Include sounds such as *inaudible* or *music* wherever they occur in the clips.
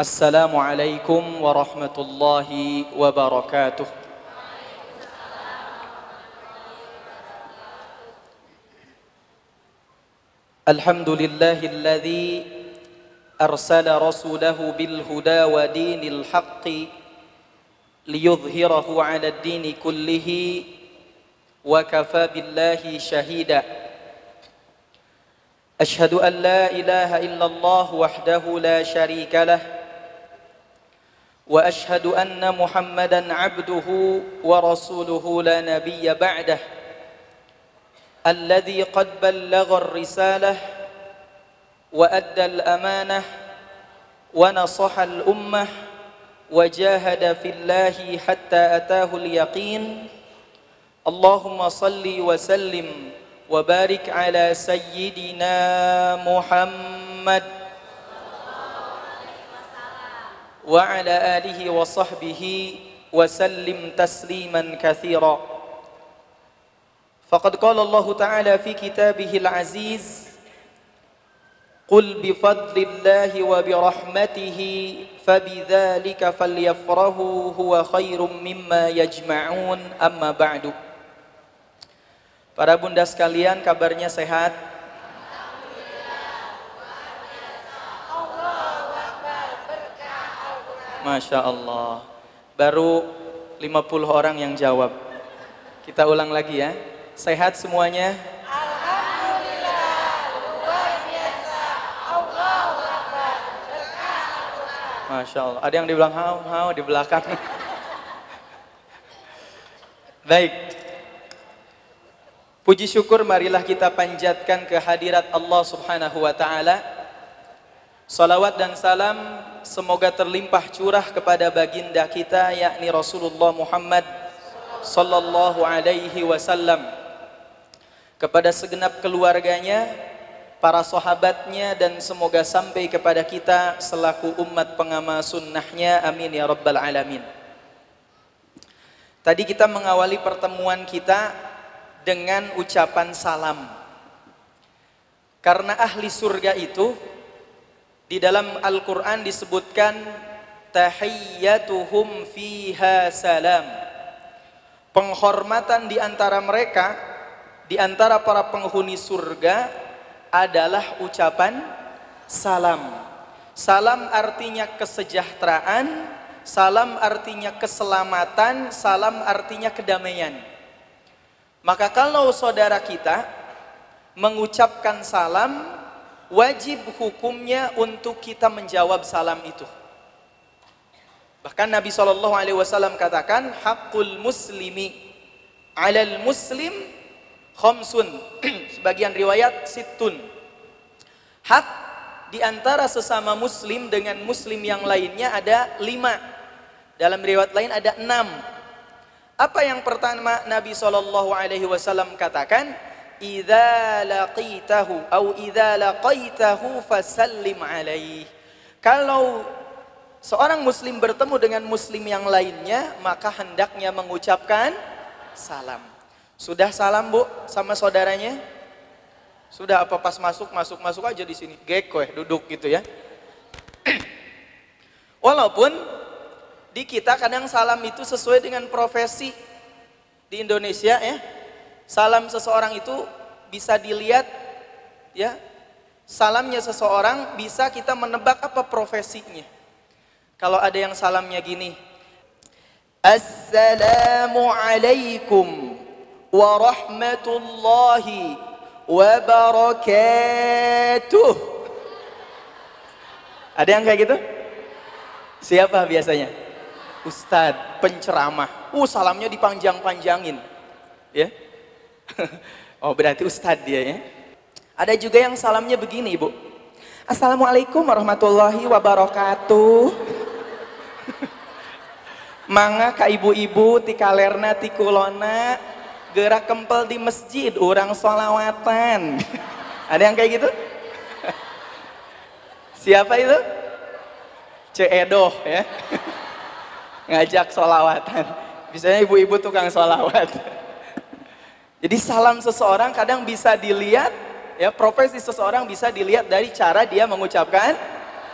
السلام عليكم ورحمة الله وبركاته. الحمد لله الذي أرسل رسوله بالهدى ودين الحق ليظهره على الدين كله وكفى بالله شهيدا. أشهد أن لا إله إلا الله وحده لا شريك له وأشهد أن محمدا عبده ورسوله لا نبي بعده الذي قد بلغ الرسالة وأدى الأمانة ونصح الأمة وجاهد في الله حتى أتاه اليقين. اللهم صل وسلم وبارك على سيدنا محمد. وعلى آله وصحبه وسلم تسليما كثيرا. فقد قال الله تعالى في كتابه العزيز قل بفضل الله وبرحمته فبذلك فليفرحوا هو خير مما يجمعون. أما بعد. Para bunda sekalian kabarnya sehat? Masya Allah Baru 50 orang yang jawab. Kita ulang lagi ya. Sehat semuanya? Masya Allah Ada yang dibilang hau, hau di belakang. *laughs* Baik. Puji syukur marilah kita panjatkan kehadirat Allah subhanahu wa ta'ala Salawat dan salam semoga terlimpah curah kepada baginda kita yakni Rasulullah Muhammad sallallahu alaihi wasallam kepada segenap keluarganya, para sahabatnya dan semoga sampai kepada kita selaku umat pengamal sunnahnya amin ya rabbal alamin. Tadi kita mengawali pertemuan kita dengan ucapan salam. Karena ahli surga itu di dalam Al-Quran disebutkan tahiyyatuhum fiha salam. Penghormatan di antara mereka, di antara para penghuni surga adalah ucapan salam. Salam artinya kesejahteraan, salam artinya keselamatan, salam artinya kedamaian. Maka kalau saudara kita mengucapkan salam, wajib hukumnya untuk kita menjawab salam itu. Bahkan Nabi Shallallahu Alaihi Wasallam katakan, hakul muslimi alal muslim khomsun. *clears throat* Sebagian riwayat situn. Hak di antara sesama muslim dengan muslim yang lainnya ada lima. Dalam riwayat lain ada enam. Apa yang pertama Nabi Shallallahu Alaihi Wasallam katakan? Idza laqitahu atau idza laqaitahu fasallim alaih. Kalau seorang muslim bertemu dengan muslim yang lainnya, maka hendaknya mengucapkan salam. Sudah salam, Bu, sama saudaranya? Sudah apa pas masuk masuk masuk aja di sini. Geko ya, duduk gitu ya. *clears throat* Walaupun di kita kadang salam itu sesuai dengan profesi di Indonesia ya salam seseorang itu bisa dilihat ya. Salamnya seseorang bisa kita menebak apa profesinya. Kalau ada yang salamnya gini Assalamualaikum warahmatullahi wabarakatuh ada yang kayak gitu? Siapa biasanya? Ustadz penceramah. Uh salamnya dipanjang-panjangin ya *laughs* oh berarti ustadz dia ya. Ada juga yang salamnya begini ibu. Assalamualaikum warahmatullahi wabarakatuh. *laughs* Manga ka ibu-ibu ti kalerna ti kulona gerak kempel di masjid orang solawatan. *laughs* Ada yang kayak gitu? Siapa itu? Ceedoh ya. Ngajak solawatan. Biasanya ibu-ibu tukang solawat. Jadi salam seseorang kadang bisa dilihat, ya profesi seseorang bisa dilihat dari cara dia mengucapkan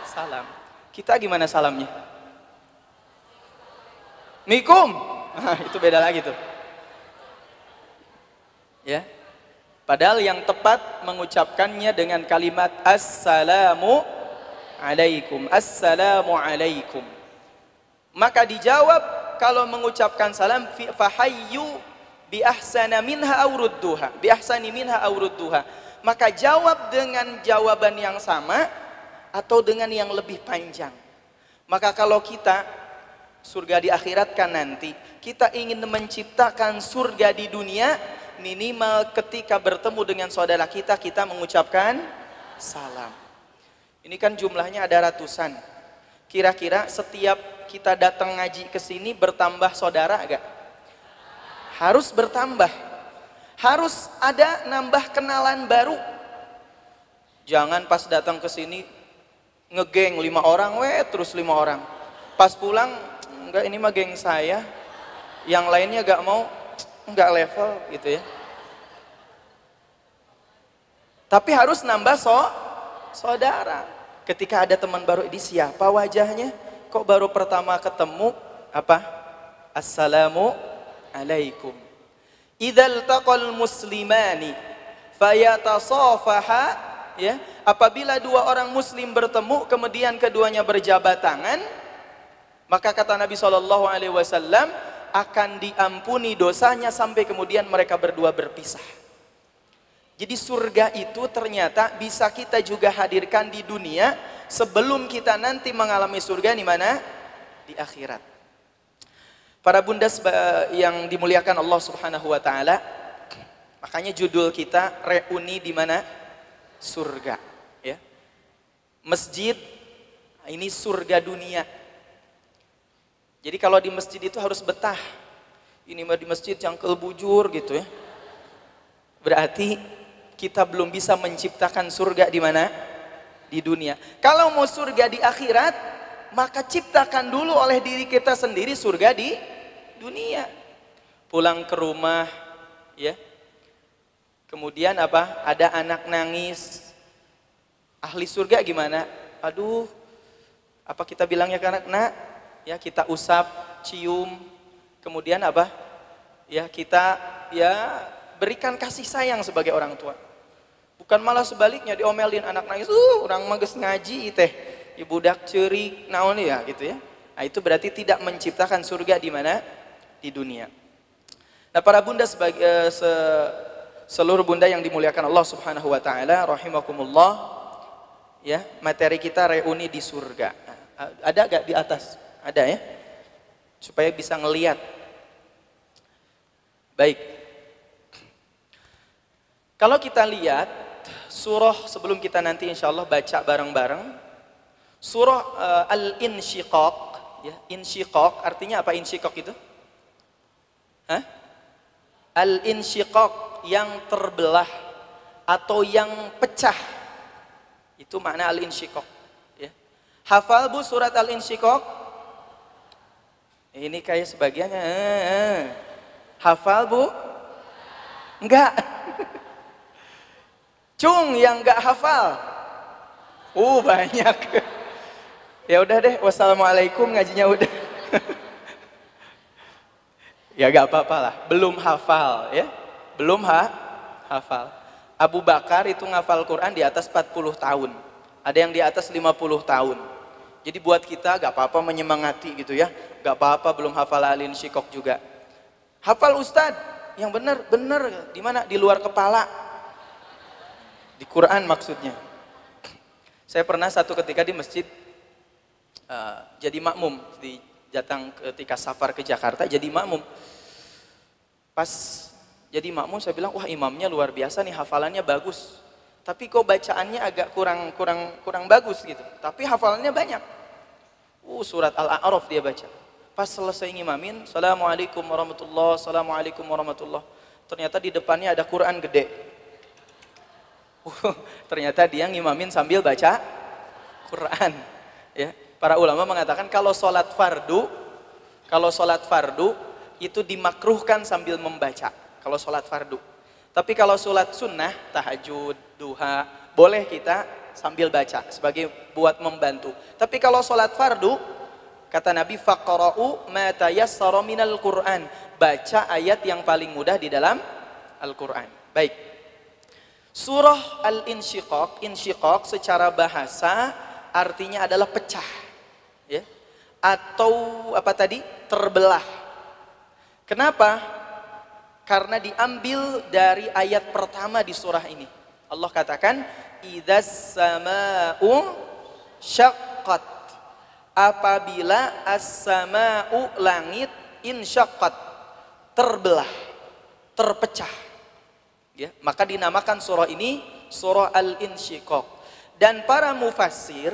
salam. Kita gimana salamnya? Mikum. *laughs* itu beda lagi tuh. Ya. Padahal yang tepat mengucapkannya dengan kalimat assalamu alaikum. Assalamu alaikum. Maka dijawab kalau mengucapkan salam fahayyu bi ahsana minha awrudduha. Bi ahsani minha awrudduha. Maka jawab dengan jawaban yang sama atau dengan yang lebih panjang. Maka kalau kita surga di akhirat kan nanti, kita ingin menciptakan surga di dunia, minimal ketika bertemu dengan saudara kita, kita mengucapkan salam. Ini kan jumlahnya ada ratusan. Kira-kira setiap kita datang ngaji ke sini bertambah saudara agak? Harus bertambah. Harus ada nambah kenalan baru. Jangan pas datang ke sini ngegeng lima orang, weh terus lima orang. Pas pulang, enggak ini mah geng saya. Yang lainnya gak mau, enggak level gitu ya. Tapi harus nambah so, saudara. Ketika ada teman baru, ini siapa wajahnya? Kok baru pertama ketemu? Apa? Assalamu alaikum. Idzal taqal muslimani fayatasafaha ya apabila dua orang muslim bertemu kemudian keduanya berjabat tangan maka kata Nabi Shallallahu Alaihi Wasallam akan diampuni dosanya sampai kemudian mereka berdua berpisah. Jadi surga itu ternyata bisa kita juga hadirkan di dunia sebelum kita nanti mengalami surga di mana? Di akhirat. Para bunda yang dimuliakan Allah Subhanahu wa taala, makanya judul kita reuni di mana? surga ya. Masjid ini surga dunia. Jadi kalau di masjid itu harus betah. Ini mah di masjid cangkel bujur gitu ya. Berarti kita belum bisa menciptakan surga di mana? Di dunia. Kalau mau surga di akhirat maka ciptakan dulu oleh diri kita sendiri surga di dunia pulang ke rumah ya Kemudian apa? Ada anak nangis. Ahli surga gimana? Aduh, apa kita bilangnya ke anak? Nak, ya kita usap, cium. Kemudian apa? Ya kita ya berikan kasih sayang sebagai orang tua. Bukan malah sebaliknya diomelin anak nangis, uh orang mages ngaji teh. Ibu dak cerik naon ya gitu ya. Nah, itu berarti tidak menciptakan surga di mana? Di dunia. Nah, para bunda sebagai uh, se seluruh bunda yang dimuliakan Allah Subhanahu wa taala rahimakumullah ya materi kita reuni di surga. Ada gak di atas? Ada ya? Supaya bisa ngeliat. Baik. Kalau kita lihat surah sebelum kita nanti insya Allah baca bareng-bareng surah uh, al-insyiqaq ya insyiqaq artinya apa insyiqaq itu Hah? al-insyiqaq yang terbelah atau yang pecah. Itu makna al-insyiqaq. Ya. Hafal Bu surat al-insyiqaq? Ini kayak sebagiannya. Eh, Hafal Bu? Enggak. *laughs* Cung yang enggak hafal. Uh banyak. *laughs* ya udah deh, wassalamualaikum ngajinya udah. *laughs* ya gak apa-apa lah, belum hafal ya belum ha, hafal. Abu Bakar itu ngafal Quran di atas 40 tahun. Ada yang di atas 50 tahun. Jadi buat kita gak apa-apa menyemangati gitu ya. Gak apa-apa belum hafal alin syikok juga. Hafal Ustad, yang benar, benar. Di mana? Di luar kepala. Di Quran maksudnya. Saya pernah satu ketika di masjid uh, jadi makmum di datang ketika safar ke Jakarta jadi makmum. Pas jadi makmum saya bilang, wah imamnya luar biasa nih, hafalannya bagus. Tapi kok bacaannya agak kurang kurang kurang bagus gitu. Tapi hafalannya banyak. Uh, surat Al-A'raf dia baca. Pas selesai ngimamin, Assalamualaikum warahmatullah, Assalamualaikum warahmatullah. Ternyata di depannya ada Quran gede. Uh, *laughs* ternyata dia ngimamin sambil baca Quran. Ya, para ulama mengatakan kalau sholat fardu, kalau sholat fardu itu dimakruhkan sambil membaca kalau sholat fardu. Tapi kalau sholat sunnah, tahajud, duha, boleh kita sambil baca sebagai buat membantu. Tapi kalau sholat fardu, kata Nabi faqra'u ma tayassara minal Qur'an. Baca ayat yang paling mudah di dalam Al-Qur'an. Baik. Surah Al-Insyiqaq, insyiqaq secara bahasa artinya adalah pecah. Atau apa tadi? terbelah. Kenapa? Karena diambil dari ayat pertama di surah ini. Allah katakan, "Idzas sama'u syaqqat." Apabila as-sama'u langit insyaqqat terbelah, terpecah. Ya, maka dinamakan surah ini surah Al-Insyiqaq. Dan para mufassir,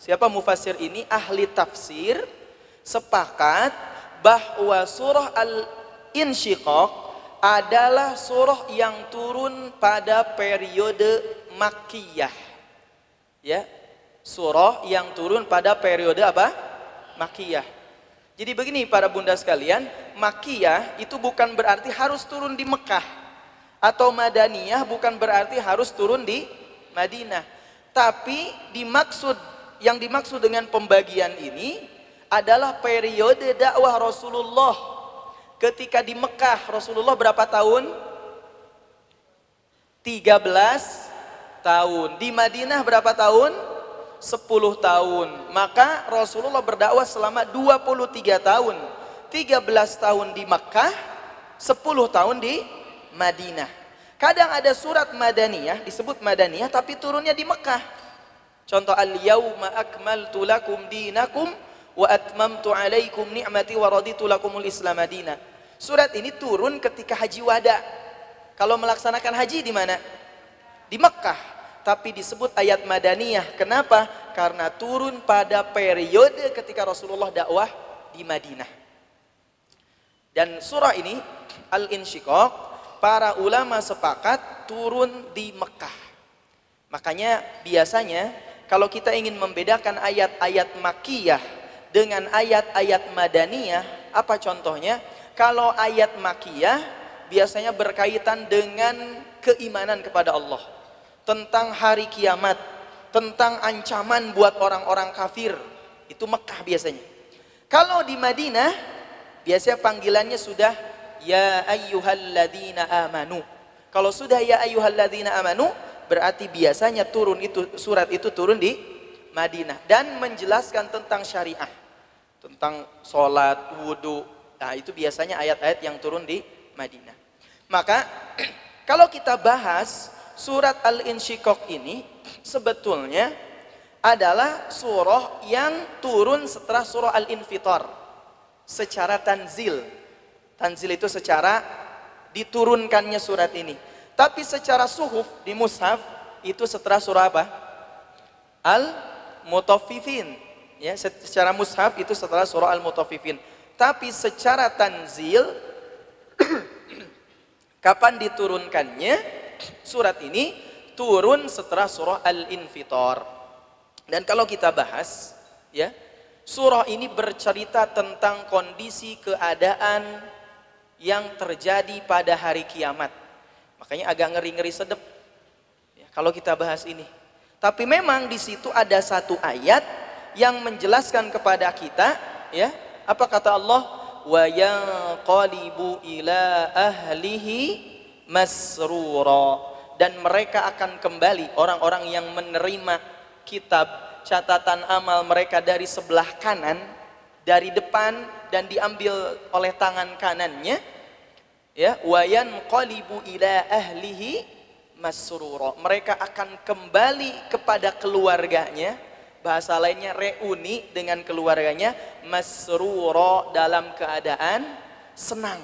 siapa mufassir ini? Ahli tafsir sepakat bahwa surah Al-Insyiqaq adalah surah yang turun pada periode Makkiyah. Ya. Surah yang turun pada periode apa? Makkiyah. Jadi begini para bunda sekalian, Makkiyah itu bukan berarti harus turun di Mekah atau Madaniyah bukan berarti harus turun di Madinah. Tapi dimaksud yang dimaksud dengan pembagian ini adalah periode dakwah Rasulullah ketika di Mekah Rasulullah berapa tahun? 13 tahun. Di Madinah berapa tahun? 10 tahun. Maka Rasulullah berdakwah selama 23 tahun. 13 tahun di Mekah, 10 tahun di Madinah. Kadang ada surat Madaniyah, disebut Madaniyah tapi turunnya di Mekah. Contoh al-yauma akmaltu lakum dinakum wa atmamtu alaikum ni'mati wa raditu lakumul Islam madina. Surat ini turun ketika haji wada. Kalau melaksanakan haji di mana? Di Mekah. Tapi disebut ayat Madaniyah. Kenapa? Karena turun pada periode ketika Rasulullah dakwah di Madinah. Dan surah ini Al-Insyiqaq para ulama sepakat turun di Mekah. Makanya biasanya kalau kita ingin membedakan ayat-ayat makiyah dengan ayat-ayat madaniyah, apa contohnya? Kalau ayat makiyah biasanya berkaitan dengan keimanan kepada Allah, tentang hari kiamat, tentang ancaman buat orang-orang kafir. Itu Mekah biasanya. Kalau di Madinah biasanya panggilannya sudah ya ayyuhalladzina amanu. Kalau sudah ya ayyuhalladzina amanu berarti biasanya turun itu surat itu turun di Madinah dan menjelaskan tentang syariah, tentang sholat, wudhu. Nah itu biasanya ayat-ayat yang turun di Madinah. Maka *clears throat* kalau kita bahas surat Al-Insyiqaq ini sebetulnya adalah surah yang turun setelah surah Al-Infitar secara tanzil. Tanzil itu secara diturunkannya surat ini. Tapi secara suhuf di mushaf itu setelah surah apa? Al-Mutaffifin. Ya, secara mushaf itu setelah surah Al-Mutaffifin. Tapi secara tanzil *clears throat* kapan diturunkannya? Surat ini turun setelah surah Al-Infitar. Dan kalau kita bahas, ya, surah ini bercerita tentang kondisi keadaan yang terjadi pada hari kiamat. Makanya agak ngeri-ngeri sedep ya, kalau kita bahas ini. Tapi memang di situ ada satu ayat yang menjelaskan kepada kita, ya, apa kata Allah? Wa yanqalibu ila ahlihi masrura dan mereka akan kembali orang-orang yang menerima kitab catatan amal mereka dari sebelah kanan dari depan dan diambil oleh tangan kanannya ya wayan qalibu ila ahlihi masrura. Mereka akan kembali kepada keluarganya. Bahasa lainnya reuni dengan keluarganya. Masrura dalam keadaan senang.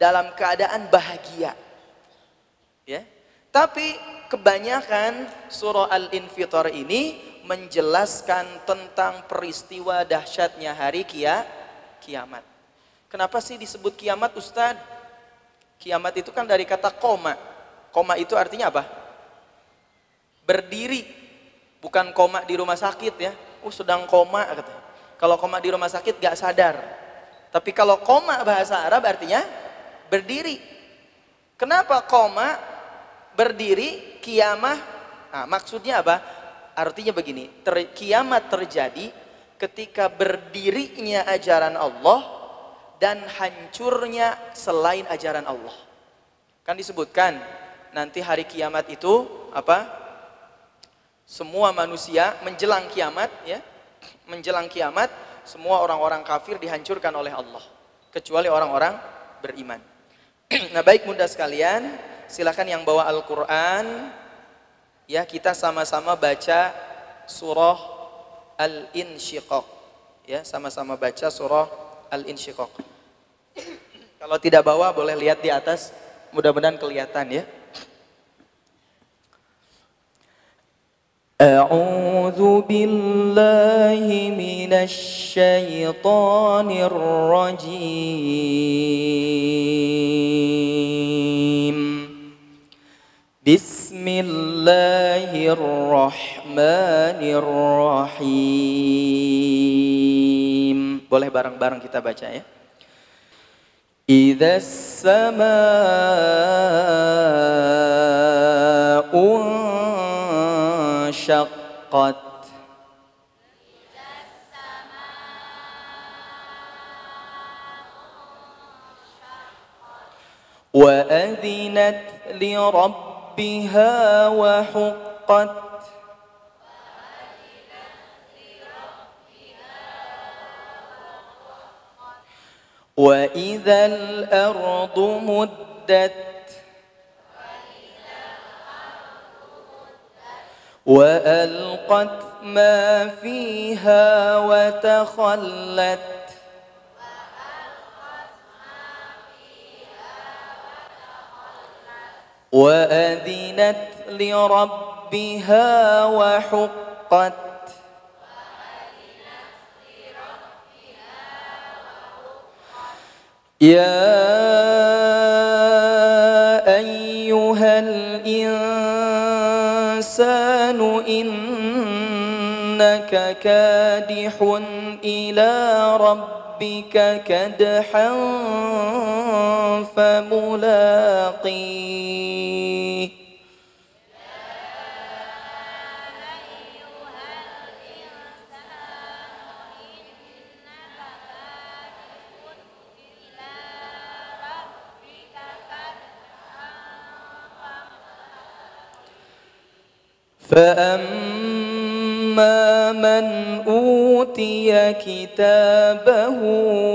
Dalam keadaan bahagia. Ya. Tapi kebanyakan surah al-infitar ini menjelaskan tentang peristiwa dahsyatnya hari kia, kiamat. Kenapa sih disebut kiamat Ustaz? Kiamat itu kan dari kata koma. Koma itu artinya apa? Berdiri. Bukan koma di rumah sakit ya. Oh sedang koma kata. Kalau koma di rumah sakit gak sadar. Tapi kalau koma bahasa Arab artinya berdiri. Kenapa koma berdiri kiamah? Nah, maksudnya apa? Artinya begini, ter, kiamat terjadi ketika berdirinya ajaran Allah dan hancurnya selain ajaran Allah. Kan disebutkan nanti hari kiamat itu apa? Semua manusia menjelang kiamat ya, menjelang kiamat semua orang-orang kafir dihancurkan oleh Allah kecuali orang-orang beriman. *clears throat* nah, baik Bunda sekalian, silakan yang bawa Al-Qur'an ya kita sama-sama baca surah Al-Insyiqaq. Ya, sama-sama baca surah Al-Insyiqaq. Kalau tidak bawa boleh lihat di atas, mudah-mudahan kelihatan ya. أعوذ بالله من الشيطان الرجيم بسم الله الرحمن الرحيم Boleh bareng-bareng kita baca ya إذا السماء انشقت وأذنت لربها وحقت وإذا الأرض مدت وألقت ما فيها وتخلت وأذنت لربها وحقت يا أيها الإنسان إنك كادح إلى ربك كدحا فملاقيه. فأما من أوتي كتابه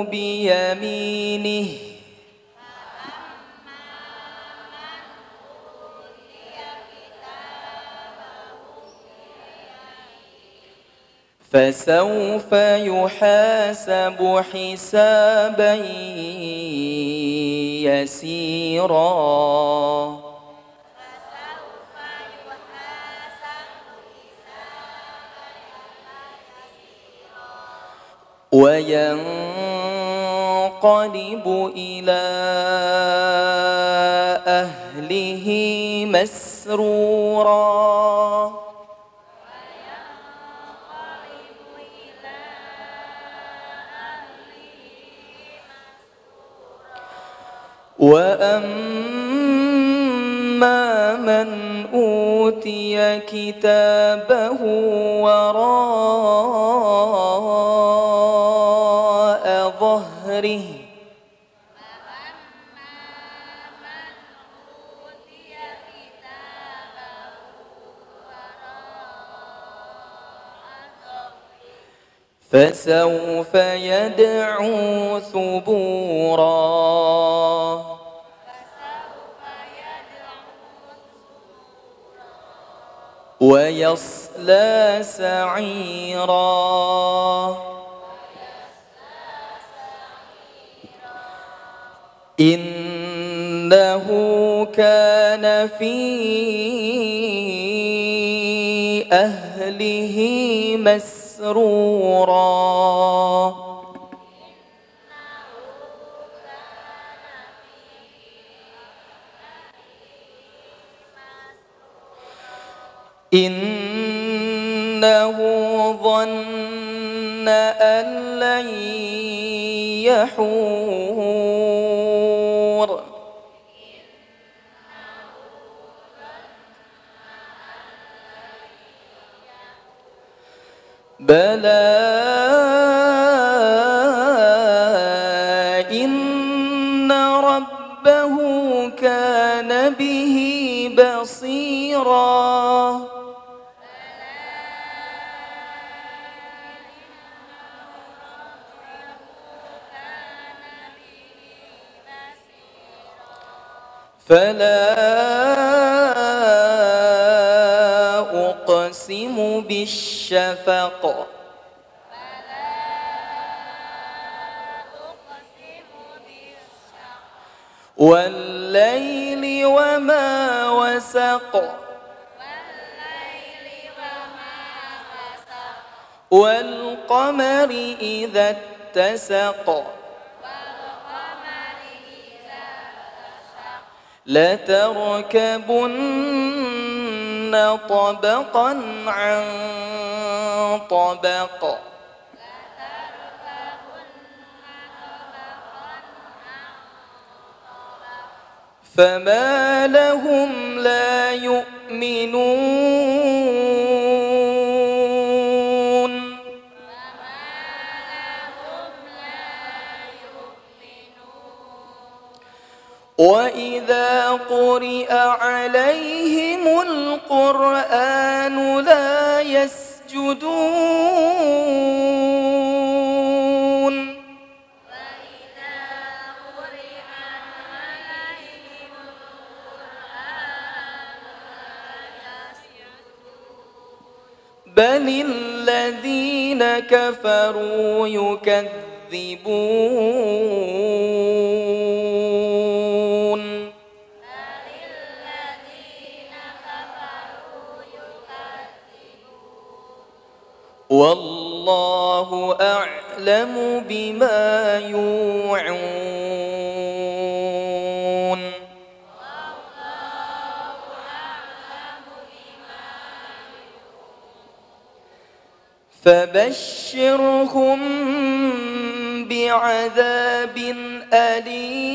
بيمينه فسوف يحاسب حسابا يسيرا وينقلب إلى أهله مسرورا. وأما من أوتي كتابه وراء فسوف يدعو ثبورا. ويصلى سعيرا. إنه كان في أهله مسرورا. إنه ظن أن لن يحور بلى إن ربه كان به بصيرا. فلا أقسم بالشفق والليل وما وسق. والقمر إذا اتسق. لتركبن طبقا عن طبق. فما لهم لا يؤمنون. وإذا قرئ عليهم القرآن يسجدون بل الذين كفروا يكذبون. والله أعلم بما يوعون. فبشرهم بعذاب أليم.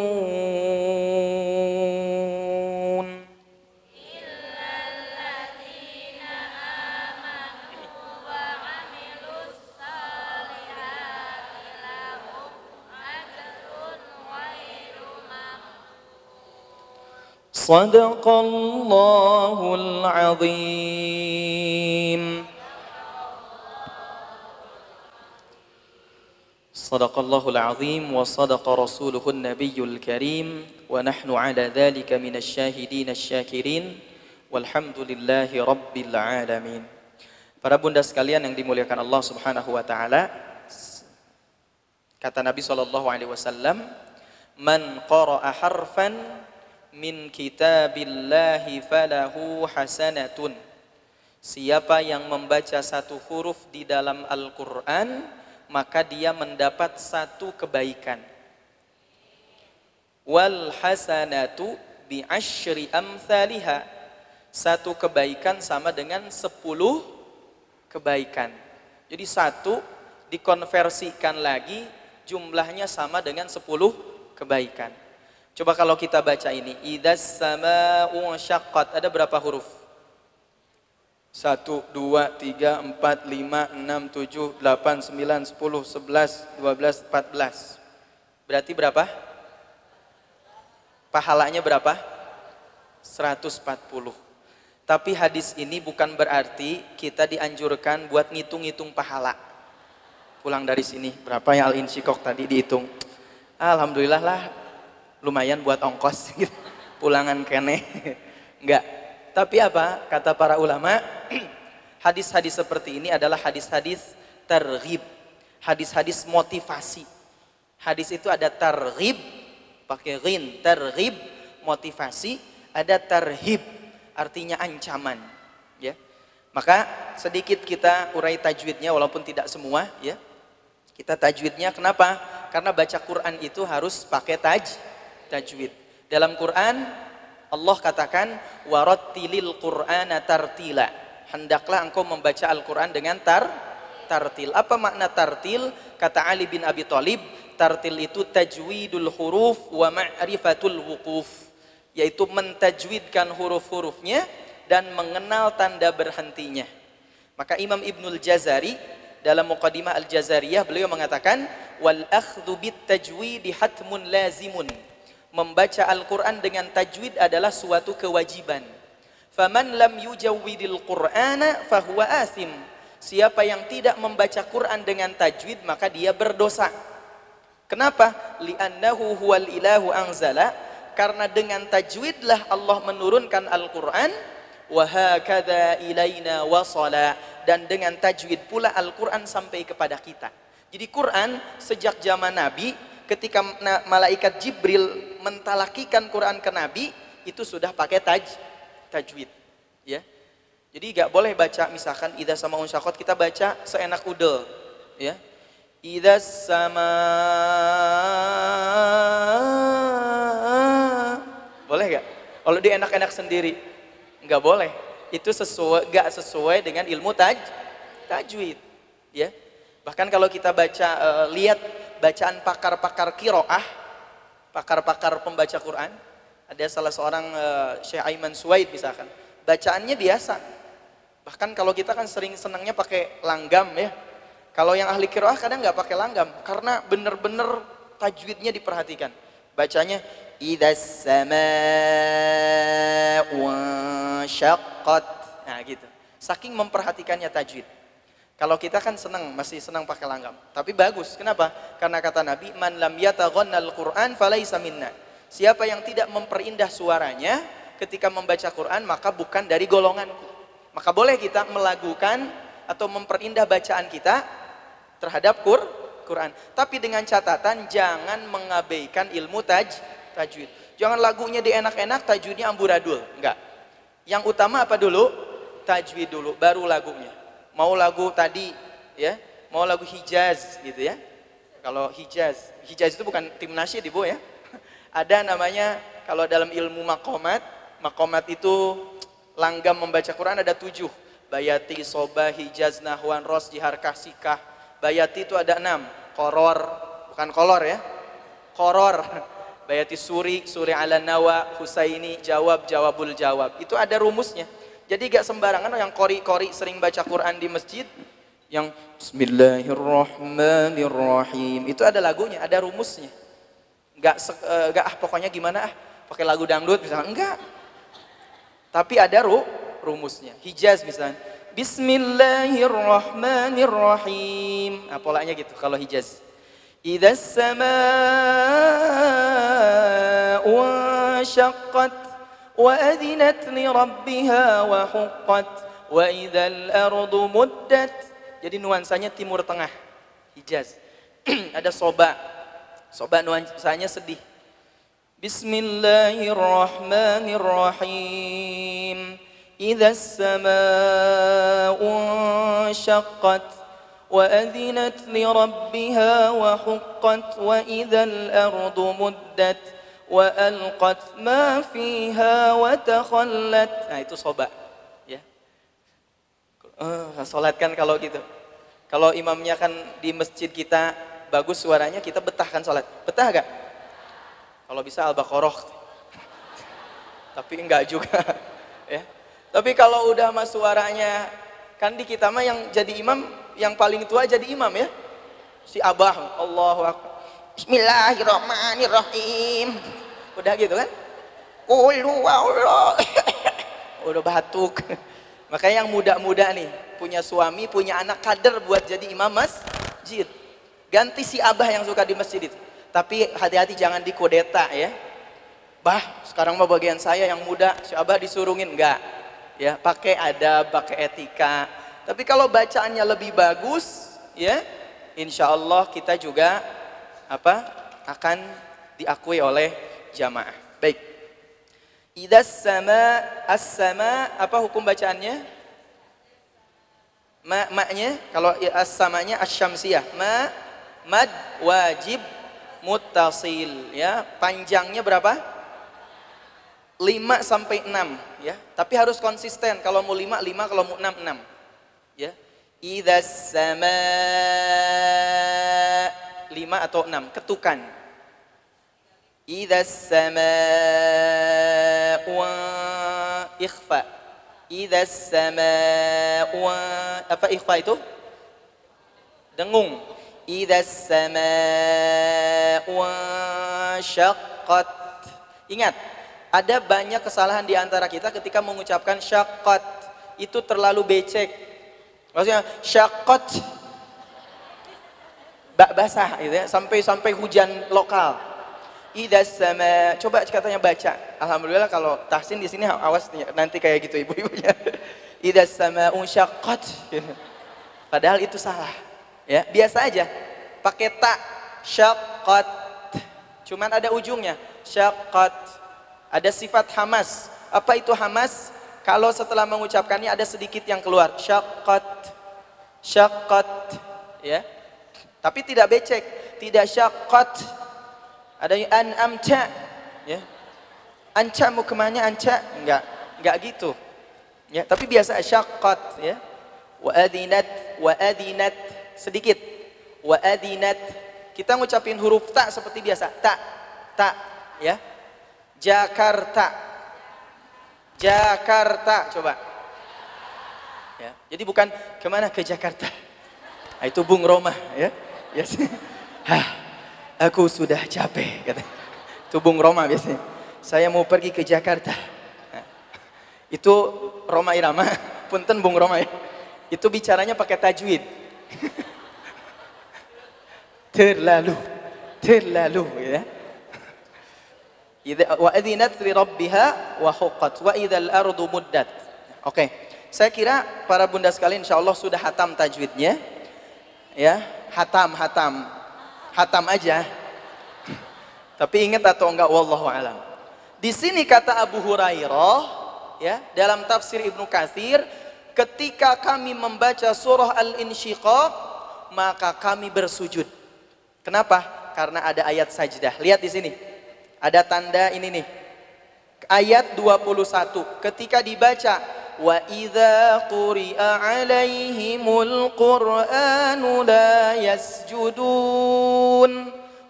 صدق الله العظيم صدق الله العظيم وصدق رسوله النبي الكريم ونحن على ذلك من الشاهدين الشاكرين والحمد لله رب العالمين Para bunda sekalian yang dimuliakan Allah Subhanahu wa taala kata Nabi sallallahu alaihi wasallam man qara'a harfan min kitabillahi falahu hasanatun Siapa yang membaca satu huruf di dalam Al-Qur'an maka dia mendapat satu kebaikan. Wal hasanatu bi asyri amthaliha. Satu kebaikan sama dengan sepuluh kebaikan. Jadi satu dikonversikan lagi jumlahnya sama dengan sepuluh kebaikan. Coba kalau kita baca ini, idas sama'u syaqqat. Ada berapa huruf? Satu, dua, tiga, empat, lima, enam, tujuh, delapan, sembilan, sepuluh, sebelas, dua belas, empat belas. Berarti berapa? Pahalanya berapa? 140. Tapi hadis ini bukan berarti kita dianjurkan buat ngitung-ngitung pahala. Pulang dari sini, berapa yang al-insyikok tadi dihitung. Alhamdulillah lah, lumayan buat ongkos. *laughs* Pulangan kene. Enggak, tapi apa? Kata para ulama, *clears throat* hadis-hadis seperti ini adalah hadis-hadis terghib, hadis-hadis motivasi. Hadis itu ada terghib, pakai rin, terghib, motivasi, ada terhib, artinya ancaman. Ya, maka sedikit kita urai tajwidnya, walaupun tidak semua. Ya, kita tajwidnya kenapa? Karena baca Quran itu harus pakai taj, tajwid. Dalam Quran Allah katakan warattilil qur'ana tartila. Hendaklah engkau membaca Al-Qur'an dengan tar tartil. Apa makna tartil? Kata Ali bin Abi Thalib, tartil itu tajwidul huruf wa ma'rifatul wuquf. Yaitu mentajwidkan huruf-hurufnya dan mengenal tanda berhentinya. Maka Imam Ibnul Jazari dalam Muqaddimah Al-Jazariyah beliau mengatakan wal akhdhu bit tajwid hatmun lazimun. Membaca Al-Qur'an dengan tajwid adalah suatu kewajiban. Faman lam yujawwidil Qur'ana fahuwa asim. Siapa yang tidak membaca Quran dengan tajwid maka dia berdosa. Kenapa? Li'annahu huwal ilahu anzala karena dengan tajwidlah Allah menurunkan Al-Qur'an wa hakadha ilaina wasala dan dengan tajwid pula Al-Qur'an sampai kepada kita. Jadi Quran sejak zaman Nabi ketika malaikat Jibril mentalakikan Quran ke Nabi itu sudah pakai taj tajwid ya jadi gak boleh baca misalkan ida sama unsyakot kita baca seenak udel, ya. Ida sama boleh gak? Kalau dia enak-enak sendiri, nggak boleh. Itu sesuai gak sesuai dengan ilmu taj tajwid, ya. Bahkan kalau kita baca uh, lihat bacaan pakar-pakar kiroah, pakar-pakar pembaca Quran, ada salah seorang uh, Syekh Aiman Suwaid misalkan, bacaannya biasa, Bahkan kalau kita kan sering senangnya pakai langgam ya. Kalau yang ahli kiroah kadang nggak pakai langgam karena bener-bener tajwidnya diperhatikan. Bacanya idas sama syaqqat. Nah gitu. Saking memperhatikannya tajwid. Kalau kita kan senang, masih senang pakai langgam. Tapi bagus. Kenapa? Karena kata Nabi, "Man lam yataghannal Qur'an falaisa minna." Siapa yang tidak memperindah suaranya ketika membaca Quran, maka bukan dari golonganku. Maka boleh kita melakukan atau memperindah bacaan kita terhadap Qur, Quran. Tapi dengan catatan jangan mengabaikan ilmu taj, tajwid. Jangan lagunya dienak-enak, tajwidnya amburadul. Enggak. Yang utama apa dulu? Tajwid dulu, baru lagunya. Mau lagu tadi, ya, mau lagu Hijaz gitu ya. Kalau Hijaz, Hijaz itu bukan tim nasyid ibu ya. *laughs* Ada namanya kalau dalam ilmu makomat, makomat itu langgam membaca Quran ada tujuh. Bayati, Soba, Hijaz, Nahwan, Ros, Jihar, Sikah. Bayati itu ada enam. Koror, bukan kolor ya. Koror. *laughs* Bayati Suri, Suri ala Nawa, Husaini, Jawab, Jawabul Jawab. Itu ada rumusnya. Jadi gak sembarangan yang kori-kori sering baca Quran di masjid. Yang Bismillahirrahmanirrahim. Itu ada lagunya, ada rumusnya. Gak, uh, ah pokoknya gimana ah. Pakai lagu dangdut misalnya. Enggak tapi ada ru, rumusnya. Hijaz misalnya. Bismillahirrahmanirrahim. Nah, polanya gitu kalau Hijaz. Idza samaa'u syaqqat وأذنت لربها وحقت وإذا الأرض مدت jadi nuansanya timur tengah Hijaz ada soba soba nuansanya sedih Bismillahirrahmanirrahim إذا السماء انشقت وأذنت لربها وحقت وإذا الأرض مدت وألقت ما فيها وتخلت nah itu soba ya uh, salat kan kalau gitu kalau imamnya kan di masjid kita bagus suaranya kita betah kan salat betah gak kalau bisa Al-Baqarah. Tapi enggak juga. ya. Tapi kalau udah mas suaranya kan di kita mah yang jadi imam yang paling tua jadi imam ya. Si Abah, Allahu Akbar. Bismillahirrahmanirrahim. Udah gitu kan? *laughs* Udah batuk. Makanya yang muda-muda nih, punya suami, punya anak kader buat jadi imam masjid. Ganti si abah yang suka di masjid itu. Tapi hati-hati jangan dikodeta ya. Bah, sekarang mau bagian saya yang muda, si Abah disurungin enggak. Ya, pakai ada, pakai etika. Tapi kalau bacaannya lebih bagus, ya, insya Allah kita juga apa akan diakui oleh jamaah. Baik. Idas sama as-sama apa hukum bacaannya? Ma maknya kalau as-samanya as-syamsiyah. Ma mad wajib muttasil ya. Panjangnya berapa? 5 sampai 6 ya. Tapi harus konsisten. Kalau mau 5 5, kalau mau 6 6. Ya. Idza sama 5 atau 6 ketukan. Wa ikhfa. Idza sama wa apa ikhfa itu? Dengung. Sama wa syaqqat. Ingat, ada banyak kesalahan di antara kita ketika mengucapkan syaqqat. Itu terlalu becek. Maksudnya syaqqat bak basah gitu ya, sampai sampai hujan lokal. Ida sama coba katanya baca. Alhamdulillah kalau tahsin di sini awas nanti kayak gitu ibu-ibunya. *laughs* Ida sama unsyaqqat. *laughs* Padahal itu salah. Ya, biasa aja. Pakai tak syaqqat. Cuman ada ujungnya. Syaqqat ada sifat hamas. Apa itu hamas? Kalau setelah mengucapkannya ada sedikit yang keluar. Syaqqat. Syaqqat. Ya. Tapi tidak becek. Tidak syaqqat. Ada yang an amca. Ya. Anca mau ke mana anca? Enggak. Enggak gitu. Ya, tapi biasa syaqqat ya. Wa adinat wa adinat sedikit. Wa adinat. Kita ngucapin huruf tak seperti biasa. Tak. Tak, ya. Jakarta. Jakarta, coba. Ya, jadi bukan ke mana ke Jakarta. Nah, itu Bung Roma, ya. Yes. *laughs* Hah, aku sudah capek, kata. Itu Bung Roma biasanya. Saya mau pergi ke Jakarta. Itu Roma Irama, *laughs* punten Bung Roma ya. Itu bicaranya pakai tajwid. *laughs* terlalu, terlalu, ya wa adzinat li rabbiha wa huqqat wa idzal ardu muddat. Oke. Saya kira para bunda sekalian insyaallah sudah hatam tajwidnya. Ya, hatam hatam. Hatam aja. Tapi ingat atau enggak wallahu alam. Di sini kata Abu Hurairah ya, dalam tafsir Ibnu Katsir, ketika kami membaca surah Al-Insyiqaq, maka kami bersujud. Kenapa? Karena ada ayat sajdah. Lihat di sini. Ada tanda ini nih. Ayat 21 ketika dibaca idza quri'a 'alaihimul qur'anu la yasjudun.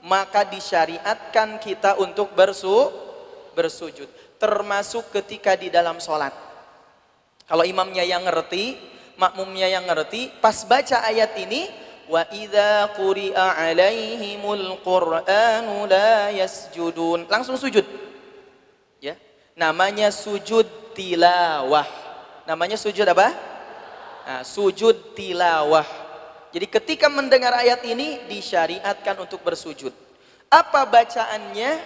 Maka disyariatkan kita untuk bersu bersujud. Termasuk ketika di dalam sholat. Kalau imamnya yang ngerti makmumnya yang ngerti pas baca ayat ini wa idza quri'a 'alaihimul qur'anu la yasjudun. Langsung sujud. Ya. Namanya sujud tilawah namanya sujud apa? Nah, sujud tilawah. Jadi ketika mendengar ayat ini disyariatkan untuk bersujud. Apa bacaannya?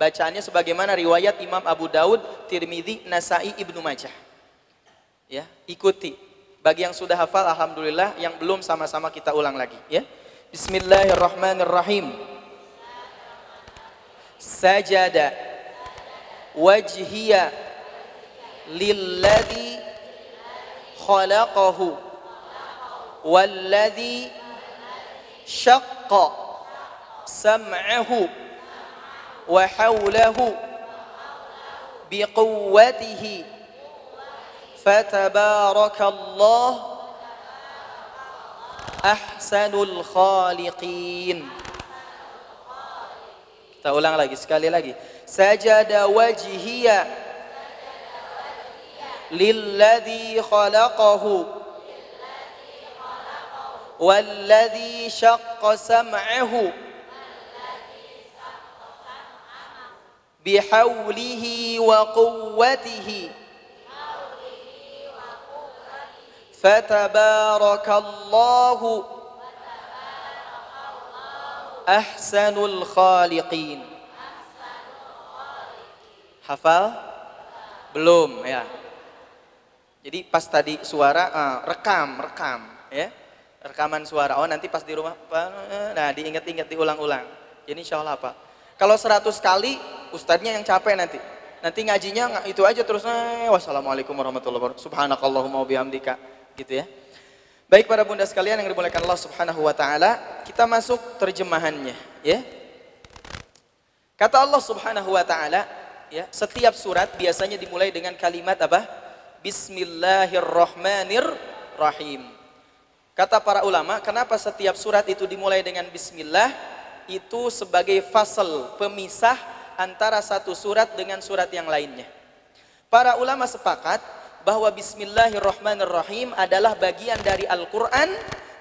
Bacaannya sebagaimana riwayat Imam Abu Daud Tirmidzi Nasai Ibnu Majah. Ya ikuti. Bagi yang sudah hafal alhamdulillah, yang belum sama-sama kita ulang lagi ya. Bismillahirrahmanirrahim. Sajada wajhiya lilladhi خلقه. والذي شق سمعه وحوله بقوته. فتبارك الله أحسن الخالقين. تقول ulang lagi, sekali lilladhi khalaqahu والذي شق سمعه. بحوله وقوته. فتبارك الله. أحسن الخالقين. Hafal? Belum ya. Jadi pas tadi suara uh, rekam, rekam ya. Rekaman suara. Oh nanti pas di rumah nah diingat-ingat diulang-ulang. Jadi insya Allah apa? Kalau 100 kali ustadznya yang capek nanti. Nanti ngajinya itu aja terus. Eh, wassalamualaikum warahmatullahi wabarakatuh. Subhanakallahumma wabihamdika gitu ya. Baik para bunda sekalian yang dimuliakan Allah Subhanahu wa taala, kita masuk terjemahannya ya. Kata Allah Subhanahu wa taala, ya, setiap surat biasanya dimulai dengan kalimat apa? Bismillahirrahmanirrahim. Kata para ulama, kenapa setiap surat itu dimulai dengan bismillah? Itu sebagai fasal, pemisah antara satu surat dengan surat yang lainnya. Para ulama sepakat bahwa bismillahirrahmanirrahim adalah bagian dari Al-Qur'an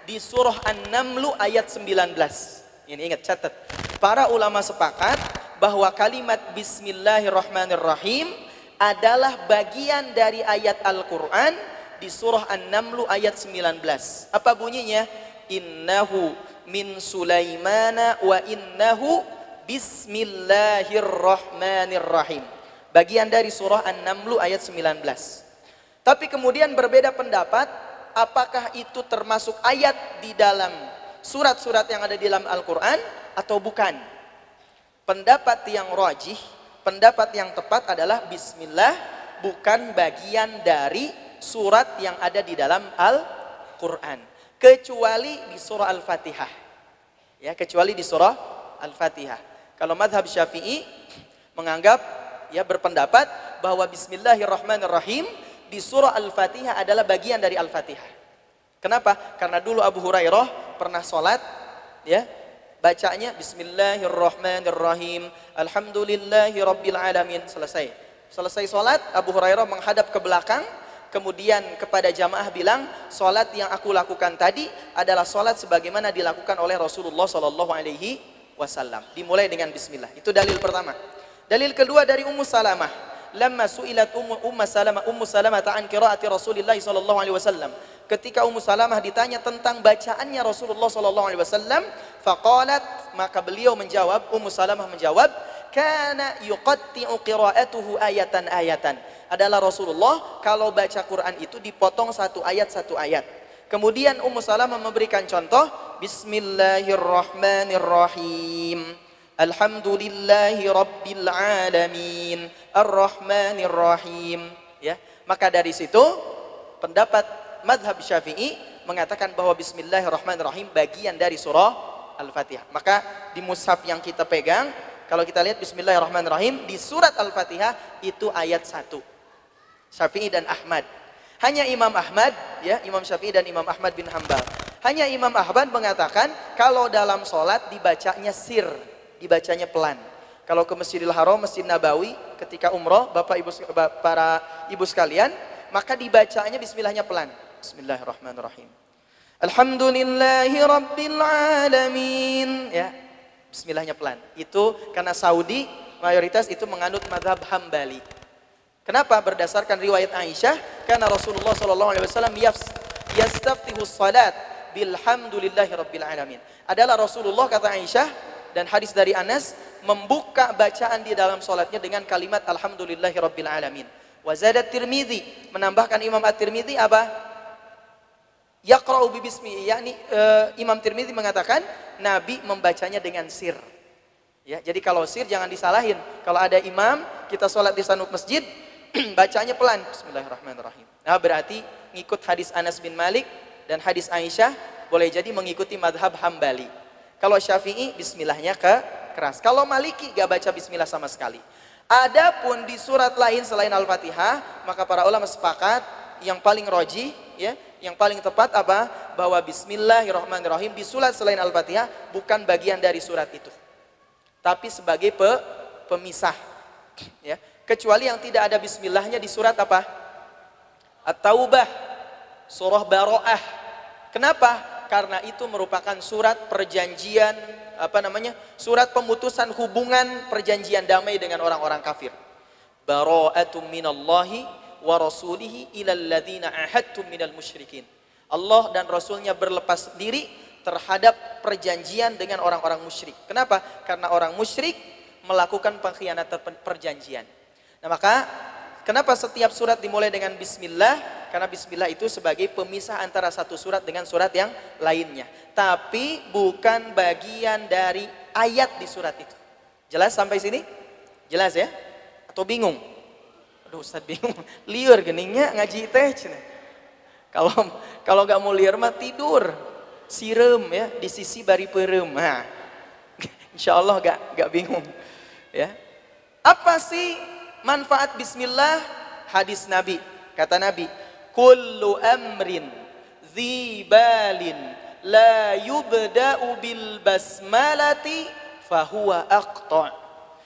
di surah An-Naml ayat 19. Ini ingat catat. Para ulama sepakat bahwa kalimat bismillahirrahmanirrahim adalah bagian dari ayat Al-Qur'an di surah An-Naml ayat 19. Apa bunyinya? Innahu min Sulaimana wa innahu bismillahirrahmanirrahim. Bagian dari surah An-Naml ayat 19. Tapi kemudian berbeda pendapat apakah itu termasuk ayat di dalam surat-surat yang ada di dalam Al-Quran atau bukan. Pendapat yang rajih, pendapat yang tepat adalah Bismillah bukan bagian dari surat yang ada di dalam Al-Quran. Kecuali di surah Al-Fatihah. Ya, kecuali di surah Al-Fatihah. Kalau madhab syafi'i menganggap ya berpendapat bahwa Bismillahirrahmanirrahim di surah Al-Fatihah adalah bagian dari Al-Fatihah. Kenapa? Karena dulu Abu Hurairah pernah sholat, ya, bacanya Bismillahirrahmanirrahim, Alhamdulillahi Rabbil Alamin, selesai. Selesai sholat, Abu Hurairah menghadap ke belakang, kemudian kepada jamaah bilang, sholat yang aku lakukan tadi adalah sholat sebagaimana dilakukan oleh Rasulullah Shallallahu Alaihi Wasallam. Dimulai dengan Bismillah. Itu dalil pertama. Dalil kedua dari Ummu Salamah lamma su'ilat ummu ummu salamah ummu salamah ta'an qiraati Rasulillah sallallahu alaihi wasallam ketika ummu salamah ditanya tentang bacaannya Rasulullah sallallahu alaihi wasallam faqalat maka beliau menjawab ummu salamah menjawab kana yuqatti'u qira'atuhu ayatan ayatan. Adalah Rasulullah kalau baca Quran itu dipotong satu ayat satu ayat. Kemudian ummu salamah memberikan contoh bismillahirrahmanirrahim. Alhamdulillahi Rabbil Alamin. Ar-Rahmanir Rahim ya. Maka dari situ pendapat madhab syafi'i mengatakan bahwa Bismillahirrahmanirrahim bagian dari surah Al-Fatihah. Maka di mushaf yang kita pegang, kalau kita lihat Bismillahirrahmanirrahim di surat Al-Fatihah itu ayat 1. Syafi'i dan Ahmad. Hanya Imam Ahmad, ya Imam Syafi'i dan Imam Ahmad bin Hambal. Hanya Imam Ahmad mengatakan kalau dalam sholat dibacanya sir dibacanya pelan. Kalau ke Masjidil Haram, Masjid Nabawi, ketika umroh, Bapak Ibu para ibu sekalian, maka dibacanya bismillahnya pelan. Bismillahirrahmanirrahim. Alhamdulillahi Rabbil Alamin. Ya, bismillahnya pelan. Itu karena Saudi mayoritas itu menganut madhab Hambali. Kenapa? Berdasarkan riwayat Aisyah, karena Rasulullah Shallallahu Alaihi yastaftihu salat bilhamdulillahi Rabbil Alamin. Adalah Rasulullah kata Aisyah dan hadis dari Anas membuka bacaan di dalam solatnya dengan kalimat Alhamdulillahi Rabbil Alamin. Wazadat Tirmidhi menambahkan Imam At-Tirmidhi apa? Yaqra'u bismi yakni uh, Imam Tirmidhi mengatakan Nabi membacanya dengan sir. Ya, jadi kalau sir jangan disalahin. Kalau ada imam, kita sholat di sanuk masjid, *clears throat* bacanya pelan. Bismillahirrahmanirrahim. Nah, berarti ngikut hadis Anas bin Malik dan hadis Aisyah boleh jadi mengikuti madhab Hambali. Kalau Syafi'i bismillahnya ke keras. Kalau Maliki gak baca bismillah sama sekali. Adapun di surat lain selain Al-Fatihah, maka para ulama sepakat yang paling roji, ya, yang paling tepat apa? Bahwa Bismillahirrahmanirrahim di surat selain Al-Fatihah bukan bagian dari surat itu, tapi sebagai pe, pemisah, ya. Kecuali yang tidak ada Bismillahnya di surat apa? At-Taubah, surah Baroah. Kenapa? karena itu merupakan surat perjanjian apa namanya? Surat pemutusan hubungan perjanjian damai dengan orang-orang kafir. Bara'atum minallahi wa rasulihi ilal ahadtum minal musyrikin. Allah dan Rasulnya berlepas diri terhadap perjanjian dengan orang-orang musyrik. Kenapa? Karena orang musyrik melakukan pengkhianatan perjanjian. Nah maka kenapa setiap surat dimulai dengan Bismillah? Karena bismillah itu sebagai pemisah antara satu surat dengan surat yang lainnya. Tapi bukan bagian dari ayat di surat itu. Jelas sampai sini? Jelas ya? Atau bingung? Aduh Ustaz bingung. Liur geningnya ngaji teh Kalau kalau nggak mau liur mah tidur. Sirem ya di sisi bari perem. Nah, insya Allah gak, gak bingung. Ya. Apa sih manfaat bismillah? Hadis Nabi. Kata Nabi, "Kullu amrin zibalin la yubda'u bil basmalati fahuwa aqta'."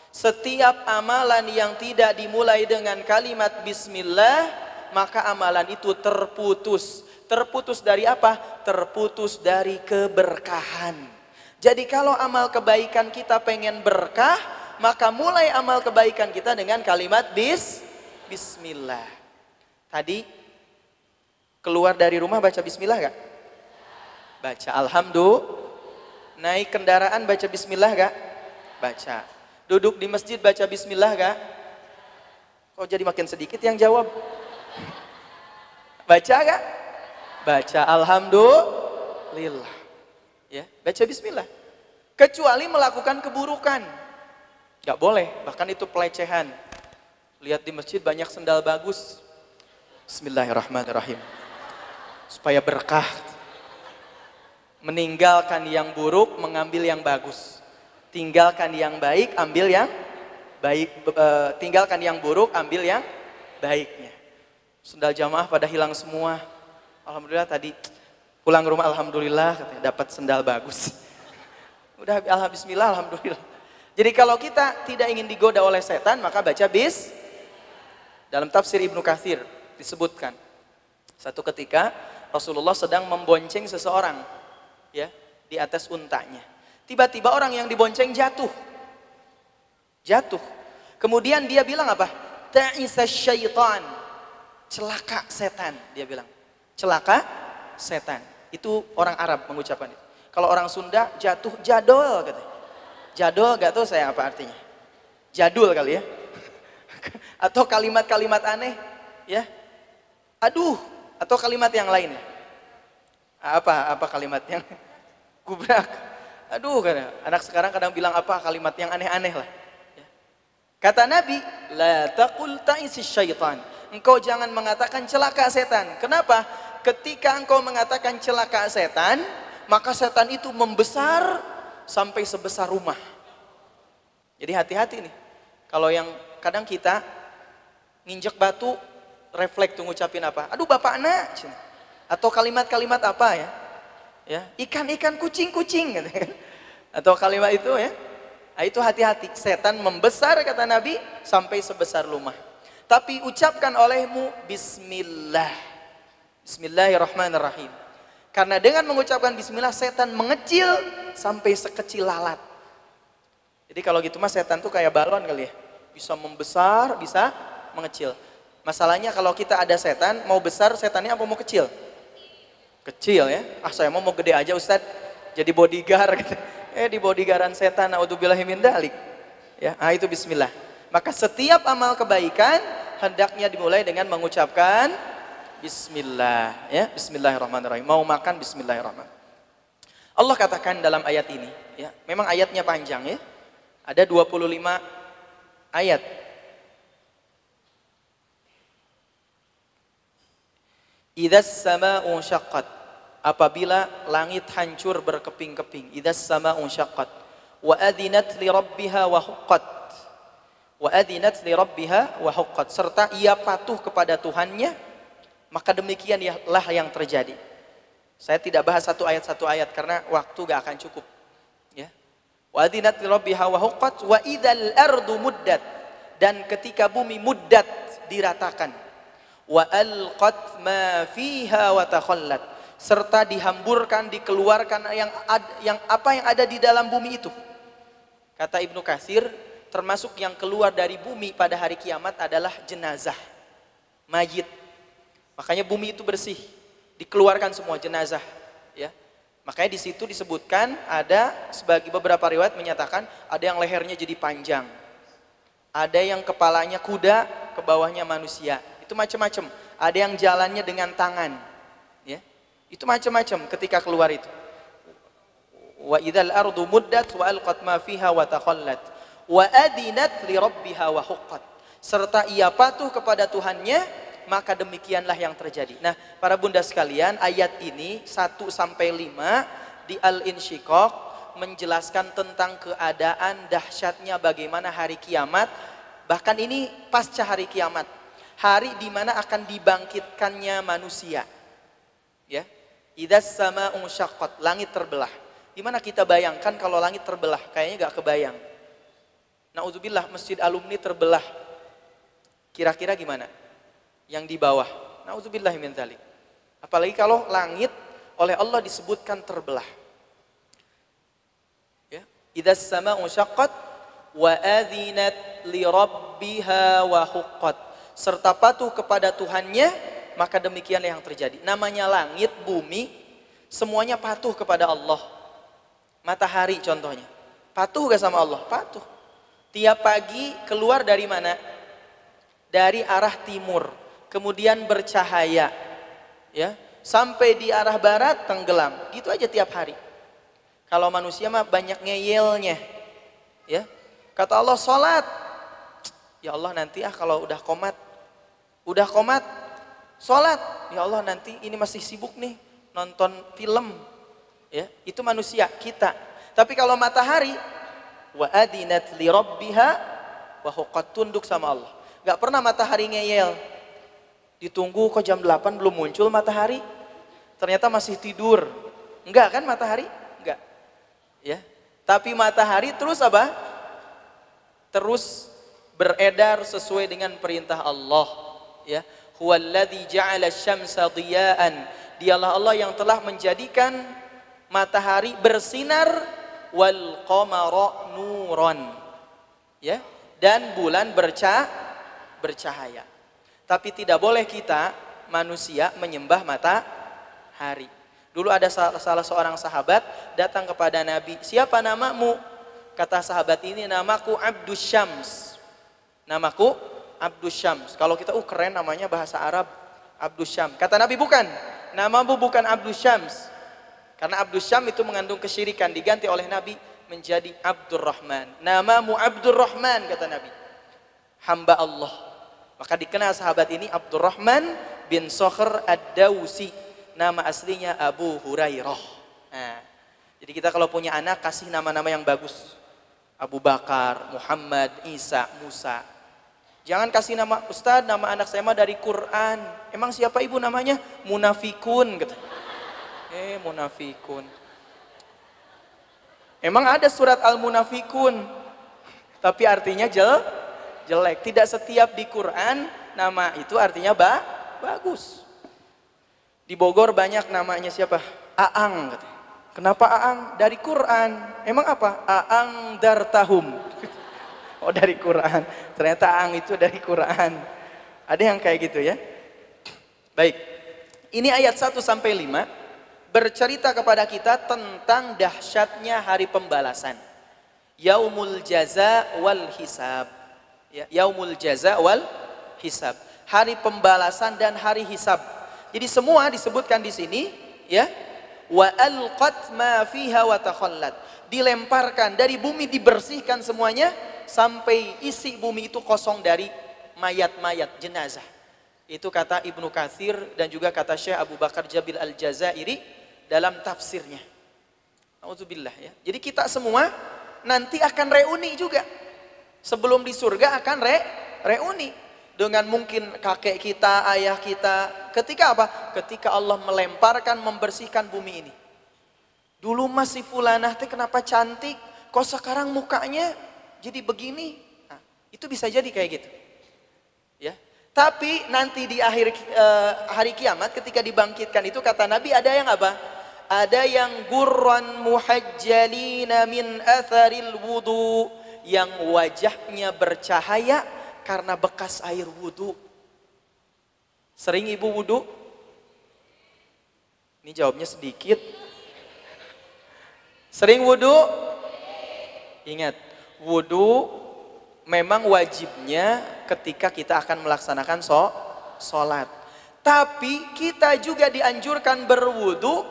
Setiap amalan yang tidak dimulai dengan kalimat bismillah, maka amalan itu terputus. Terputus dari apa? Terputus dari keberkahan. Jadi kalau amal kebaikan kita pengen berkah, maka mulai amal kebaikan kita dengan kalimat bis bismillah. Tadi keluar dari rumah baca bismillah gak? Baca alhamdulillah. Naik kendaraan baca bismillah gak? Baca. Duduk di masjid baca bismillah gak? Kok jadi makin sedikit yang jawab? Baca gak? Baca alhamdulillah. Ya, baca bismillah. Kecuali melakukan keburukan. Gak boleh, bahkan itu pelecehan. Lihat di masjid banyak sendal bagus. Bismillahirrahmanirrahim. Supaya berkah. Meninggalkan yang buruk, mengambil yang bagus. Tinggalkan yang baik, ambil yang baik. Uh, tinggalkan yang buruk, ambil yang baiknya. Sendal jamaah pada hilang semua. Alhamdulillah tadi pulang rumah alhamdulillah dapat sendal bagus. *laughs* Udah alhamdulillah alhamdulillah. Jadi kalau kita tidak ingin digoda oleh setan, maka baca bis. Dalam tafsir Ibnu Kathir disebutkan. Satu ketika Rasulullah sedang membonceng seseorang ya di atas untanya. Tiba-tiba orang yang dibonceng jatuh. Jatuh. Kemudian dia bilang apa? Ta'isa syaitan. Celaka setan, dia bilang. Celaka setan. Itu orang Arab mengucapkan itu. Kalau orang Sunda jatuh jadol katanya. Jadul gak tahu saya apa artinya. Jadul kali ya. *laughs* Atau kalimat-kalimat aneh. Ya. Aduh. Atau kalimat yang lain. Apa apa kalimat yang *laughs* gubrak. Aduh kadang, anak sekarang kadang bilang apa kalimat yang aneh-aneh lah. Ya. Kata Nabi, la taqul ta'isi syaitan. Engkau jangan mengatakan celaka setan. Kenapa? Ketika engkau mengatakan celaka setan, maka setan itu membesar sampai sebesar rumah. Jadi hati-hati nih. Kalau yang kadang kita nginjek batu, refleks tuh ngucapin apa? Aduh bapak anak. Atau kalimat-kalimat apa ya? Ya, ikan-ikan kucing-kucing gitu kan. Atau kalimat itu ya. Nah, itu hati-hati. Setan membesar kata Nabi sampai sebesar rumah. Tapi ucapkan olehmu bismillah. Bismillahirrahmanirrahim. Karena dengan mengucapkan bismillah setan mengecil sampai sekecil lalat. Jadi kalau gitu mas setan tuh kayak balon kali ya. Bisa membesar, bisa mengecil. Masalahnya kalau kita ada setan, mau besar setannya apa mau kecil? Kecil ya. Ah saya mau mau gede aja Ustad. Jadi bodyguard gitu. Eh di bodyguardan setan, naudzubillahimin dalik. Ya, ah itu bismillah. Maka setiap amal kebaikan hendaknya dimulai dengan mengucapkan Bismillah ya Bismillahirrahmanirrahim mau makan Bismillahirrahmanirrahim Allah katakan dalam ayat ini ya memang ayatnya panjang ya ada 25 ayat Idas sama'u syaqqat. Apabila langit hancur berkeping-keping idas sama'u syaqqat. Wa adinat li rabbiha wa wa adinat li rabbiha wa serta ia patuh kepada Tuhannya maka demikianlah yang terjadi. Saya tidak bahas satu ayat satu ayat karena waktu gak akan cukup. Ya. Wa adinat rabbiha wa huqqat. Wa idal ardu muddat. Dan ketika bumi muddat diratakan wa alqat ma fiha wa takhallat serta dihamburkan dikeluarkan yang ad, yang apa yang ada di dalam bumi itu. Kata Ibnu Kasir, termasuk yang keluar dari bumi pada hari kiamat adalah jenazah, mayit Makanya bumi itu bersih, dikeluarkan semua jenazah, ya. Makanya di situ disebutkan ada sebagai beberapa riwayat menyatakan ada yang lehernya jadi panjang. Ada yang kepalanya kuda, ke bawahnya manusia. Itu macam-macam. Ada yang jalannya dengan tangan. Ya. Itu macam-macam ketika keluar itu. Wa idzal ardu muddat wa alqat ma fiha wa takhallat wa adinat li rabbiha wa huqqat. Serta ia patuh kepada Tuhannya maka demikianlah yang terjadi. Nah, para bunda sekalian, ayat ini 1 sampai 5 di Al-Insyiqaq menjelaskan tentang keadaan dahsyatnya bagaimana hari kiamat. Bahkan ini pasca hari kiamat. Hari di mana akan dibangkitkannya manusia. Ya. Idas sama unsyaqqat, langit terbelah. Gimana kita bayangkan kalau langit terbelah? Kayaknya gak kebayang. Nauzubillah masjid alumni terbelah. Kira-kira gimana? Yang di bawah. Nauzubillah min dzalik. Apalagi kalau langit oleh Allah disebutkan terbelah. Ya, idza sama'u syaqqat wa adzinat li rabbiha wa huqqat. Serta patuh kepada Tuhannya, maka demikianlah yang terjadi. Namanya langit, bumi, semuanya patuh kepada Allah. Matahari contohnya. Patuh gak sama Allah? Patuh. Tiap pagi keluar dari mana? Dari arah timur. Kemudian bercahaya ya sampai di arah barat tenggelam gitu aja tiap hari kalau manusia mah banyak ngeyelnya ya kata Allah sholat ya Allah nanti ah kalau udah komat udah komat sholat ya Allah nanti ini masih sibuk nih nonton film ya itu manusia kita tapi kalau matahari wa adinat li rabbiha wa tunduk sama Allah nggak pernah matahari ngeyel Ditunggu kok jam 8 belum muncul matahari. Ternyata masih tidur. Enggak kan matahari? Enggak. Ya. Tapi matahari terus apa? Terus beredar sesuai dengan perintah Allah. Ya. Huwallazi ja'ala syamsa diya'an. Dialah Allah yang telah menjadikan matahari bersinar wal qamara nuron. Ya. Dan bulan bercah bercahaya. Tapi tidak boleh kita manusia menyembah matahari. Dulu ada salah, salah seorang sahabat datang kepada Nabi, siapa namamu? Kata sahabat ini, namaku Abdus Syams. Namaku Abdus Syams. Kalau kita, uh keren namanya bahasa Arab, Abdus Syams. Kata Nabi, bukan. Namamu bukan Abdus Syams. Karena Abdus Syams itu mengandung kesyirikan, diganti oleh Nabi menjadi Abdurrahman. Namamu Abdurrahman, kata Nabi. Hamba Allah maka dikenal sahabat ini Abdurrahman bin Sokher Ad-Dawsi. Nama aslinya Abu Hurairah. Nah, jadi kita kalau punya anak kasih nama-nama yang bagus. Abu Bakar, Muhammad, Isa, Musa. Jangan kasih nama Ustadz, nama anak saya mah dari Quran. Emang siapa ibu namanya? Munafikun. Gitu. Eh, Munafikun. Emang ada surat Al-Munafikun. Tapi artinya jel, jelek. Tidak setiap di Quran nama itu artinya ba bagus. Di Bogor banyak namanya siapa? Aang. Kenapa Aang? Dari Quran. Emang apa? Aang dartahum. Oh dari Quran. Ternyata Aang itu dari Quran. Ada yang kayak gitu ya. Baik. Ini ayat 1 sampai 5 bercerita kepada kita tentang dahsyatnya hari pembalasan. Yaumul jaza wal hisab ya, yaumul jaza wal hisab. Hari pembalasan dan hari hisab. Jadi semua disebutkan di sini ya. Wa alqat ma fiha wa. Dilemparkan dari bumi dibersihkan semuanya sampai isi bumi itu kosong dari mayat-mayat jenazah. Itu kata Ibnu Katsir dan juga kata Syekh Abu Bakar Jabil Al-Jazairi dalam tafsirnya. Alhamdulillah ya. Jadi kita semua nanti akan reuni juga sebelum di surga akan re, reuni dengan mungkin kakek kita, ayah kita. Ketika apa? Ketika Allah melemparkan, membersihkan bumi ini. Dulu masih fulanah teh kenapa cantik, kok sekarang mukanya jadi begini? Nah, itu bisa jadi kayak gitu. Ya. Tapi nanti di akhir uh, hari kiamat ketika dibangkitkan itu kata Nabi ada yang apa? Ada yang gurran muhajjalina min atharil wudu yang wajahnya bercahaya karena bekas air wudhu. Sering ibu wudhu? Ini jawabnya sedikit. Sering wudhu? Ingat, wudhu memang wajibnya ketika kita akan melaksanakan sholat. Tapi kita juga dianjurkan berwudhu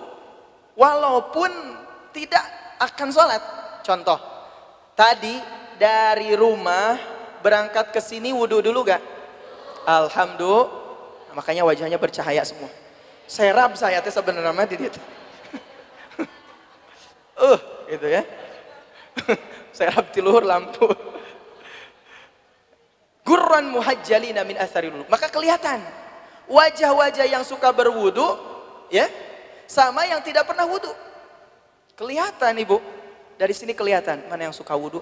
walaupun tidak akan sholat. Contoh, tadi dari rumah berangkat ke sini wudhu dulu gak? Alhamdulillah. Makanya wajahnya bercahaya semua. Serap saya teh sebenarnya di dia. *laughs* Uh, gitu ya. *laughs* Serap di luhur lampu. Gurran muhajjalina min atharil Maka kelihatan wajah-wajah yang suka berwudu ya sama yang tidak pernah wudu. Kelihatan Ibu. Dari sini kelihatan mana yang suka wudu,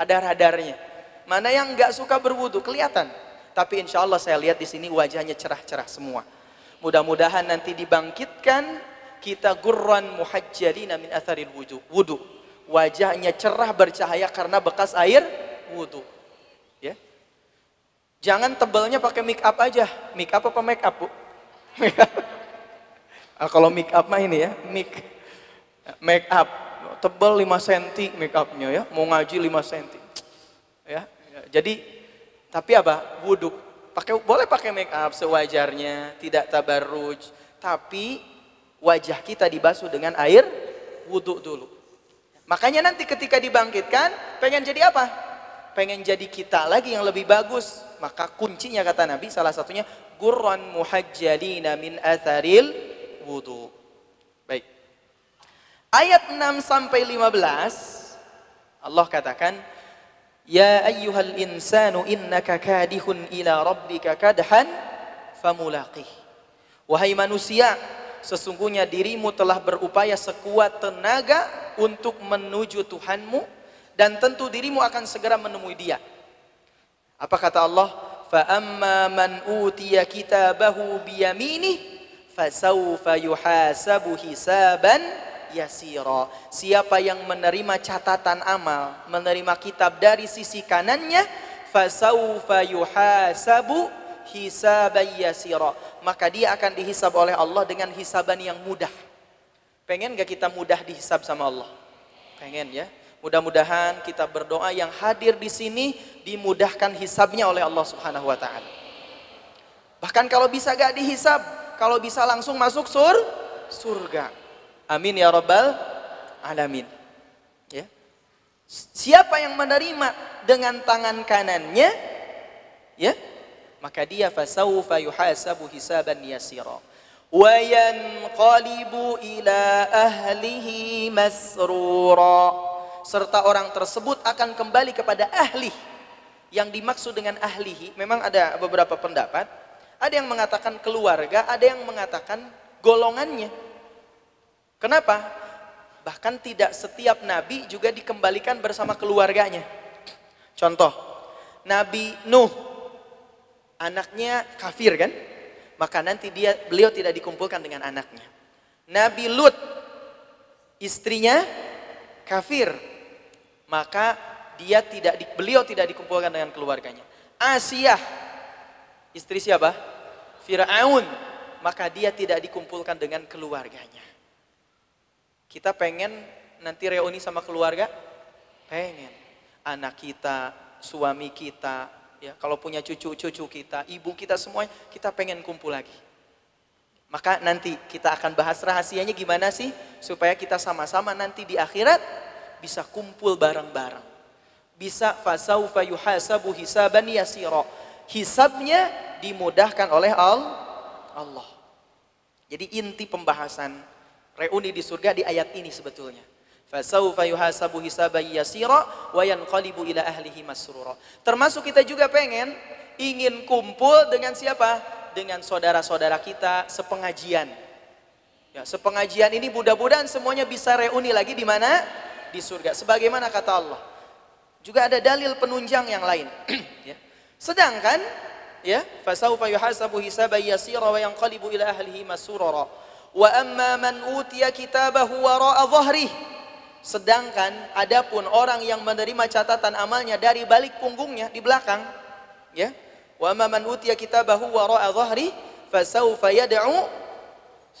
ada radarnya. Mana yang nggak suka berwudu kelihatan. Tapi insya Allah saya lihat di sini wajahnya cerah-cerah semua. Mudah-mudahan nanti dibangkitkan kita gurran muhajjalina min atharil wudu. Wajahnya cerah bercahaya karena bekas air wudu. Jangan tebalnya pakai make up aja. Make up apa make up, Bu? nah, *laughs* kalau make up mah ini ya, make make up. Tebal 5 cm make upnya ya, mau ngaji 5 cm. Ya, ya, jadi tapi apa? Wudhu. Pakai boleh pakai make up sewajarnya, tidak tabarruj, tapi wajah kita dibasuh dengan air wudhu dulu. Makanya nanti ketika dibangkitkan, pengen jadi apa? Pengen jadi kita lagi yang lebih bagus maka kuncinya kata Nabi salah satunya gurran muhajjalina min atharil wudu. Baik. Ayat 6 sampai 15 Allah katakan Ya ayyuhal insanu innaka kadihun ila rabbika kadhan famulaqih. Wahai manusia, sesungguhnya dirimu telah berupaya sekuat tenaga untuk menuju Tuhanmu dan tentu dirimu akan segera menemui Dia. Apa kata Allah? فَأَمَّا مَنْ man utiya kitabahu فَسَوْفَ fasawfa yuhasabu hisaban. Siapa yang menerima catatan amal, menerima kitab dari sisi kanannya, fasawfa yuhasabu hisaban yasira. Maka dia akan dihisab oleh Allah dengan hisaban yang mudah. Pengen gak kita mudah dihisab sama Allah? Pengen ya. Mudah-mudahan kita berdoa yang hadir di sini dimudahkan hisabnya oleh Allah Subhanahu wa taala. Bahkan kalau bisa gak dihisab, kalau bisa langsung masuk sur surga. Amin ya rabbal alamin. Ya. Siapa yang menerima dengan tangan kanannya, ya, maka dia fasaufa yuhasabu hisaban yasira wa yanqalibu ila ahlihi masrura serta orang tersebut akan kembali kepada ahli. Yang dimaksud dengan ahlihi, memang ada beberapa pendapat. Ada yang mengatakan keluarga, ada yang mengatakan golongannya. Kenapa? Bahkan tidak setiap nabi juga dikembalikan bersama keluarganya. Contoh, Nabi Nuh, anaknya kafir kan? Maka nanti dia beliau tidak dikumpulkan dengan anaknya. Nabi Lut, istrinya kafir, maka dia tidak beliau tidak dikumpulkan dengan keluarganya. Asia istri siapa? Firaun, maka dia tidak dikumpulkan dengan keluarganya. Kita pengen nanti reuni sama keluarga? Pengen. Anak kita, suami kita, ya kalau punya cucu-cucu kita, ibu kita semuanya, kita pengen kumpul lagi. Maka nanti kita akan bahas rahasianya gimana sih supaya kita sama-sama nanti di akhirat bisa kumpul bareng-bareng. Bisa fasaufa yuhasabu hisaban yasira. Hisabnya dimudahkan oleh Allah. Jadi inti pembahasan reuni di surga di ayat ini sebetulnya. Fasaufa yuhasabu hisaban yasira wa yanqalibu ila ahlihi masrura. Termasuk kita juga pengen ingin kumpul dengan siapa? Dengan saudara-saudara kita sepengajian. Ya, sepengajian ini mudah-mudahan semuanya bisa reuni lagi di mana? di surga. Sebagaimana kata Allah. Juga ada dalil penunjang yang lain. *clears throat* ya. Sedangkan ya, fasaufa yuhasabu hisaban yasira wa yanqalibu ila ahlihi masurara. Wa amma man utiya kitabahu wara'a dhahrihi Sedangkan adapun orang yang menerima catatan amalnya dari balik punggungnya di belakang, ya. Wa man utiya kitabahu wara'a dhahri fasawfa yad'u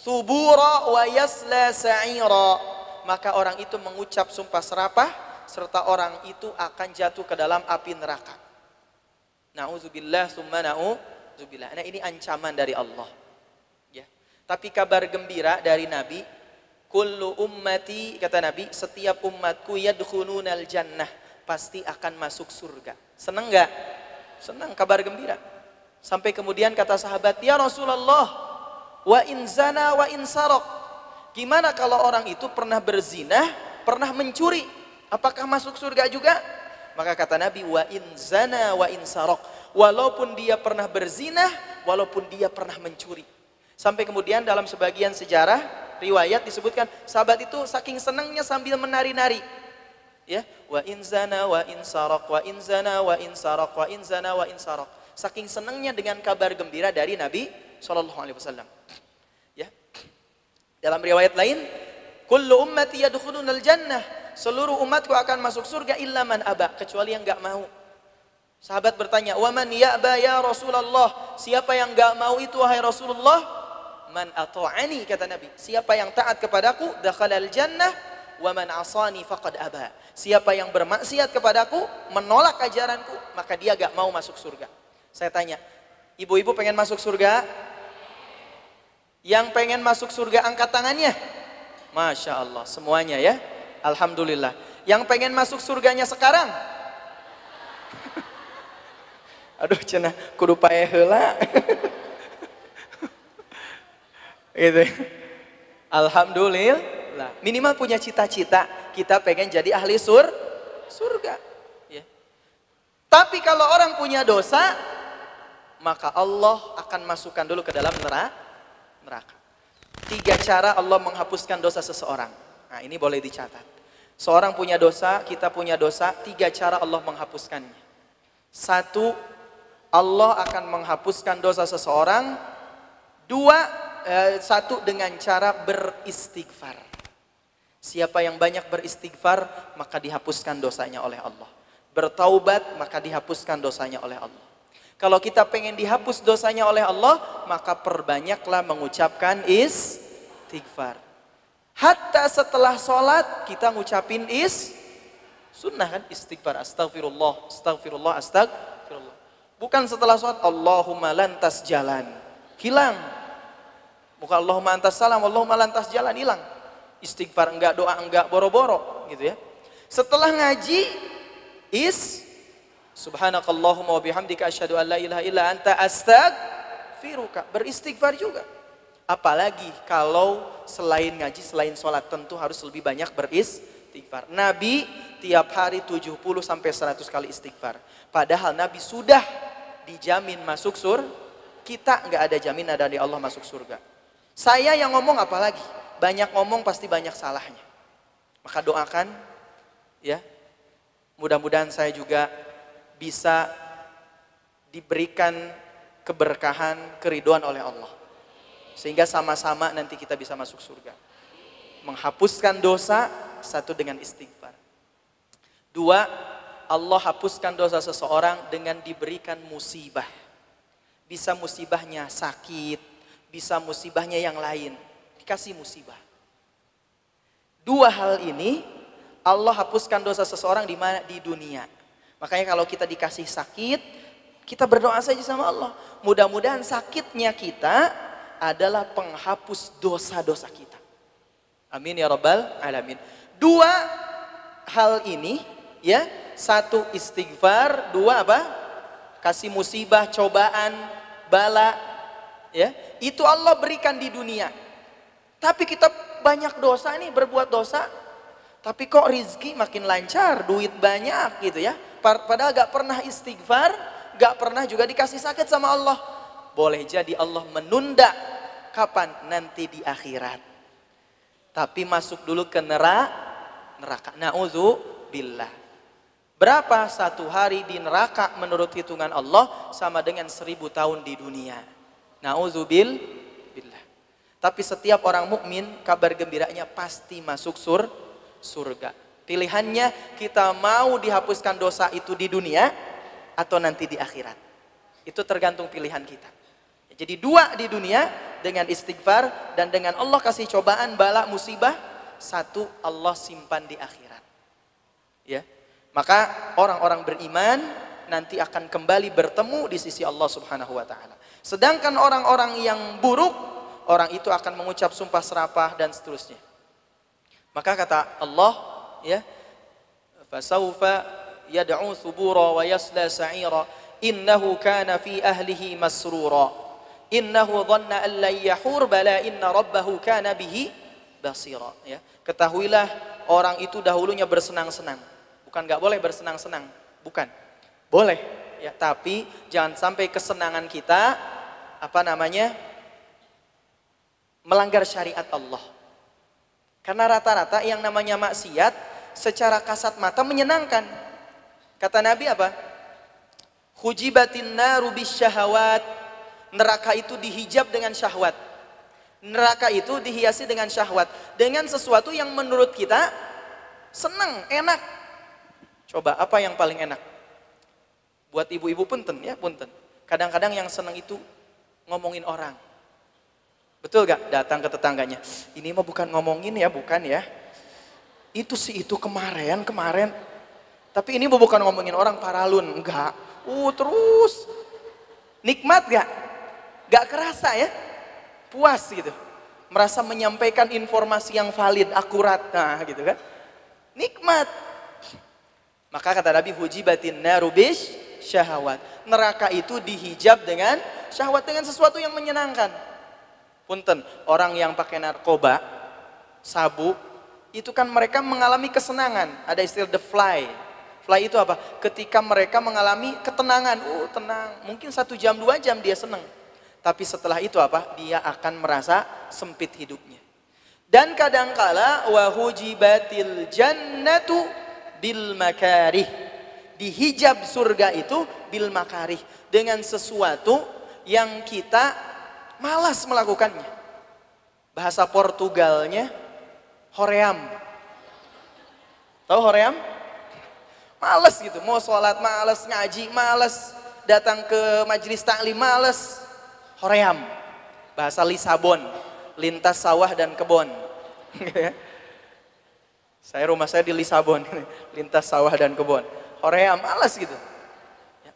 thubura wa yasla sa'ira maka orang itu mengucap sumpah serapah serta orang itu akan jatuh ke dalam api neraka. Nauzubillah summa nauzubillah. Nah, ini ancaman dari Allah. Ya. Tapi kabar gembira dari Nabi, kullu ummati kata Nabi, setiap umatku yadkhulunal jannah, pasti akan masuk surga. Senang enggak? Senang kabar gembira. Sampai kemudian kata sahabat, "Ya Rasulullah, wa in zana wa in sarok Gimana kalau orang itu pernah berzina, pernah mencuri? Apakah masuk surga juga? Maka kata Nabi, wa in zana wa in sarok. Walaupun dia pernah berzina, walaupun dia pernah mencuri. Sampai kemudian dalam sebagian sejarah, riwayat disebutkan, sahabat itu saking senangnya sambil menari-nari. Ya, wa in zana wa in sarok, wa in zana wa in sarok, wa in zana wa in sarok. Saking senangnya dengan kabar gembira dari Nabi Shallallahu Alaihi Wasallam. Ya, dalam riwayat lain, kullu ummati yadkhulunal jannah seluruh umatku akan masuk surga illa man aba kecuali yang enggak mau. Sahabat bertanya, "Wa man ya'ba ya Rasulullah?" Siapa yang enggak mau itu wahai Rasulullah? Man ata'ani kata Nabi. Siapa yang taat kepadaku dakhalal jannah wa man asani faqad aba. Siapa yang bermaksiat kepadaku, menolak ajaranku, maka dia enggak mau masuk surga. Saya tanya, ibu-ibu pengen masuk surga? Yang pengen masuk surga angkat tangannya. Masya Allah, semuanya ya. Alhamdulillah. Yang pengen masuk surganya sekarang? *laughs* Aduh cenah kudu pae heula. *laughs* gitu. Alhamdulillah. Minimal punya cita-cita kita pengen jadi ahli sur surga. Ya. Tapi kalau orang punya dosa, maka Allah akan masukkan dulu ke dalam neraka. Tiga cara Allah menghapuskan dosa seseorang. Nah ini boleh dicatat. Seorang punya dosa, kita punya dosa, tiga cara Allah menghapuskannya. Satu, Allah akan menghapuskan dosa seseorang. Dua, eh, satu dengan cara beristighfar. Siapa yang banyak beristighfar, maka dihapuskan dosanya oleh Allah. Bertaubat, maka dihapuskan dosanya oleh Allah. Kalau kita pengen dihapus dosanya oleh Allah, maka perbanyaklah mengucapkan istighfar. Hatta setelah sholat kita ngucapin is sunnah kan istighfar astagfirullah astagfirullah astagfirullah. Bukan setelah sholat Allahumma lantas jalan hilang. Bukan Allahumma antas salam Allahumma lantas jalan hilang. Istighfar enggak doa enggak boro-boro gitu ya. Setelah ngaji is subhanakallahumma wa bihamdika asyhadu an la ilaha illa anta astaghfiruka. Beristighfar juga. Apalagi kalau selain ngaji, selain sholat tentu harus lebih banyak beristighfar. Nabi tiap hari 70 sampai 100 kali istighfar. Padahal Nabi sudah dijamin masuk sur, kita nggak ada jaminan dari Allah masuk surga. Saya yang ngomong apalagi, banyak ngomong pasti banyak salahnya. Maka doakan ya. Mudah-mudahan saya juga bisa diberikan keberkahan, keriduan oleh Allah. Sehingga sama-sama nanti kita bisa masuk surga. Menghapuskan dosa, satu dengan istighfar. Dua, Allah hapuskan dosa seseorang dengan diberikan musibah. Bisa musibahnya sakit, bisa musibahnya yang lain. Dikasih musibah. Dua hal ini Allah hapuskan dosa seseorang di mana di dunia. Makanya kalau kita dikasih sakit, kita berdoa saja sama Allah. Mudah-mudahan sakitnya kita adalah penghapus dosa-dosa kita. Amin ya rabbal alamin. Dua hal ini ya, satu istighfar, dua apa? Kasih musibah, cobaan, bala ya. Itu Allah berikan di dunia. Tapi kita banyak dosa nih, berbuat dosa. Tapi kok rizki makin lancar, duit banyak gitu ya. Padahal gak pernah istighfar, gak pernah juga dikasih sakit sama Allah boleh jadi Allah menunda kapan? Nanti di akhirat. Tapi masuk dulu ke neraka. neraka. Nauzu billah. Berapa satu hari di neraka menurut hitungan Allah sama dengan seribu tahun di dunia. Nauzubil billah. Tapi setiap orang mukmin kabar gembiranya pasti masuk sur surga. Pilihannya kita mau dihapuskan dosa itu di dunia atau nanti di akhirat. Itu tergantung pilihan kita. Jadi dua di dunia dengan istighfar dan dengan Allah kasih cobaan, bala, musibah. Satu Allah simpan di akhirat. Ya. Maka orang-orang beriman nanti akan kembali bertemu di sisi Allah Subhanahu wa taala. Sedangkan orang-orang yang buruk, orang itu akan mengucap sumpah serapah dan seterusnya. Maka kata Allah, ya, fasaufa yad'u thubura wa yasla sa'ira innahu kana fi ahlihi masrura innahu dhanna an lan yahur bala inna rabbahu kana bihi basira ya. Ketahuilah orang itu dahulunya bersenang-senang. Bukan nggak boleh bersenang-senang, bukan. Boleh ya, tapi jangan sampai kesenangan kita apa namanya? melanggar syariat Allah. Karena rata-rata yang namanya maksiat secara kasat mata menyenangkan. Kata Nabi apa? Hujibatin naru syahwat. Neraka itu dihijab dengan syahwat. Neraka itu dihiasi dengan syahwat. Dengan sesuatu yang menurut kita senang, enak. Coba apa yang paling enak? Buat ibu-ibu punten ya, punten. Kadang-kadang yang senang itu ngomongin orang. Betul gak? Datang ke tetangganya. Ini mah bukan ngomongin ya, bukan ya. Itu sih itu kemarin, kemarin. Tapi ini bukan ngomongin orang paralun. Enggak. Uh, terus. Nikmat gak? Gak kerasa ya? puas gitu. Merasa menyampaikan informasi yang valid, akurat. Nah gitu kan. Nikmat. Maka kata Nabi hujibatin narubish syahwat. Neraka itu dihijab dengan syahwat dengan sesuatu yang menyenangkan. Punten, orang yang pakai narkoba, sabu, itu kan mereka mengalami kesenangan. Ada istilah the fly. Fly itu apa? Ketika mereka mengalami ketenangan. Oh tenang, mungkin satu jam, dua jam dia senang. Tapi setelah itu apa? Dia akan merasa sempit hidupnya. Dan kadangkala wahujibatil jannatu bil makarih. Dihijab surga itu bil makarih dengan sesuatu yang kita malas melakukannya. Bahasa Portugalnya hoream. Tahu hoream? Males gitu, mau sholat males, ngaji males, datang ke majelis taklim males, Hoream. Bahasa Lisabon, lintas sawah dan kebun. *laughs* saya rumah saya di Lisabon, *laughs* lintas sawah dan Hoream, malas gitu.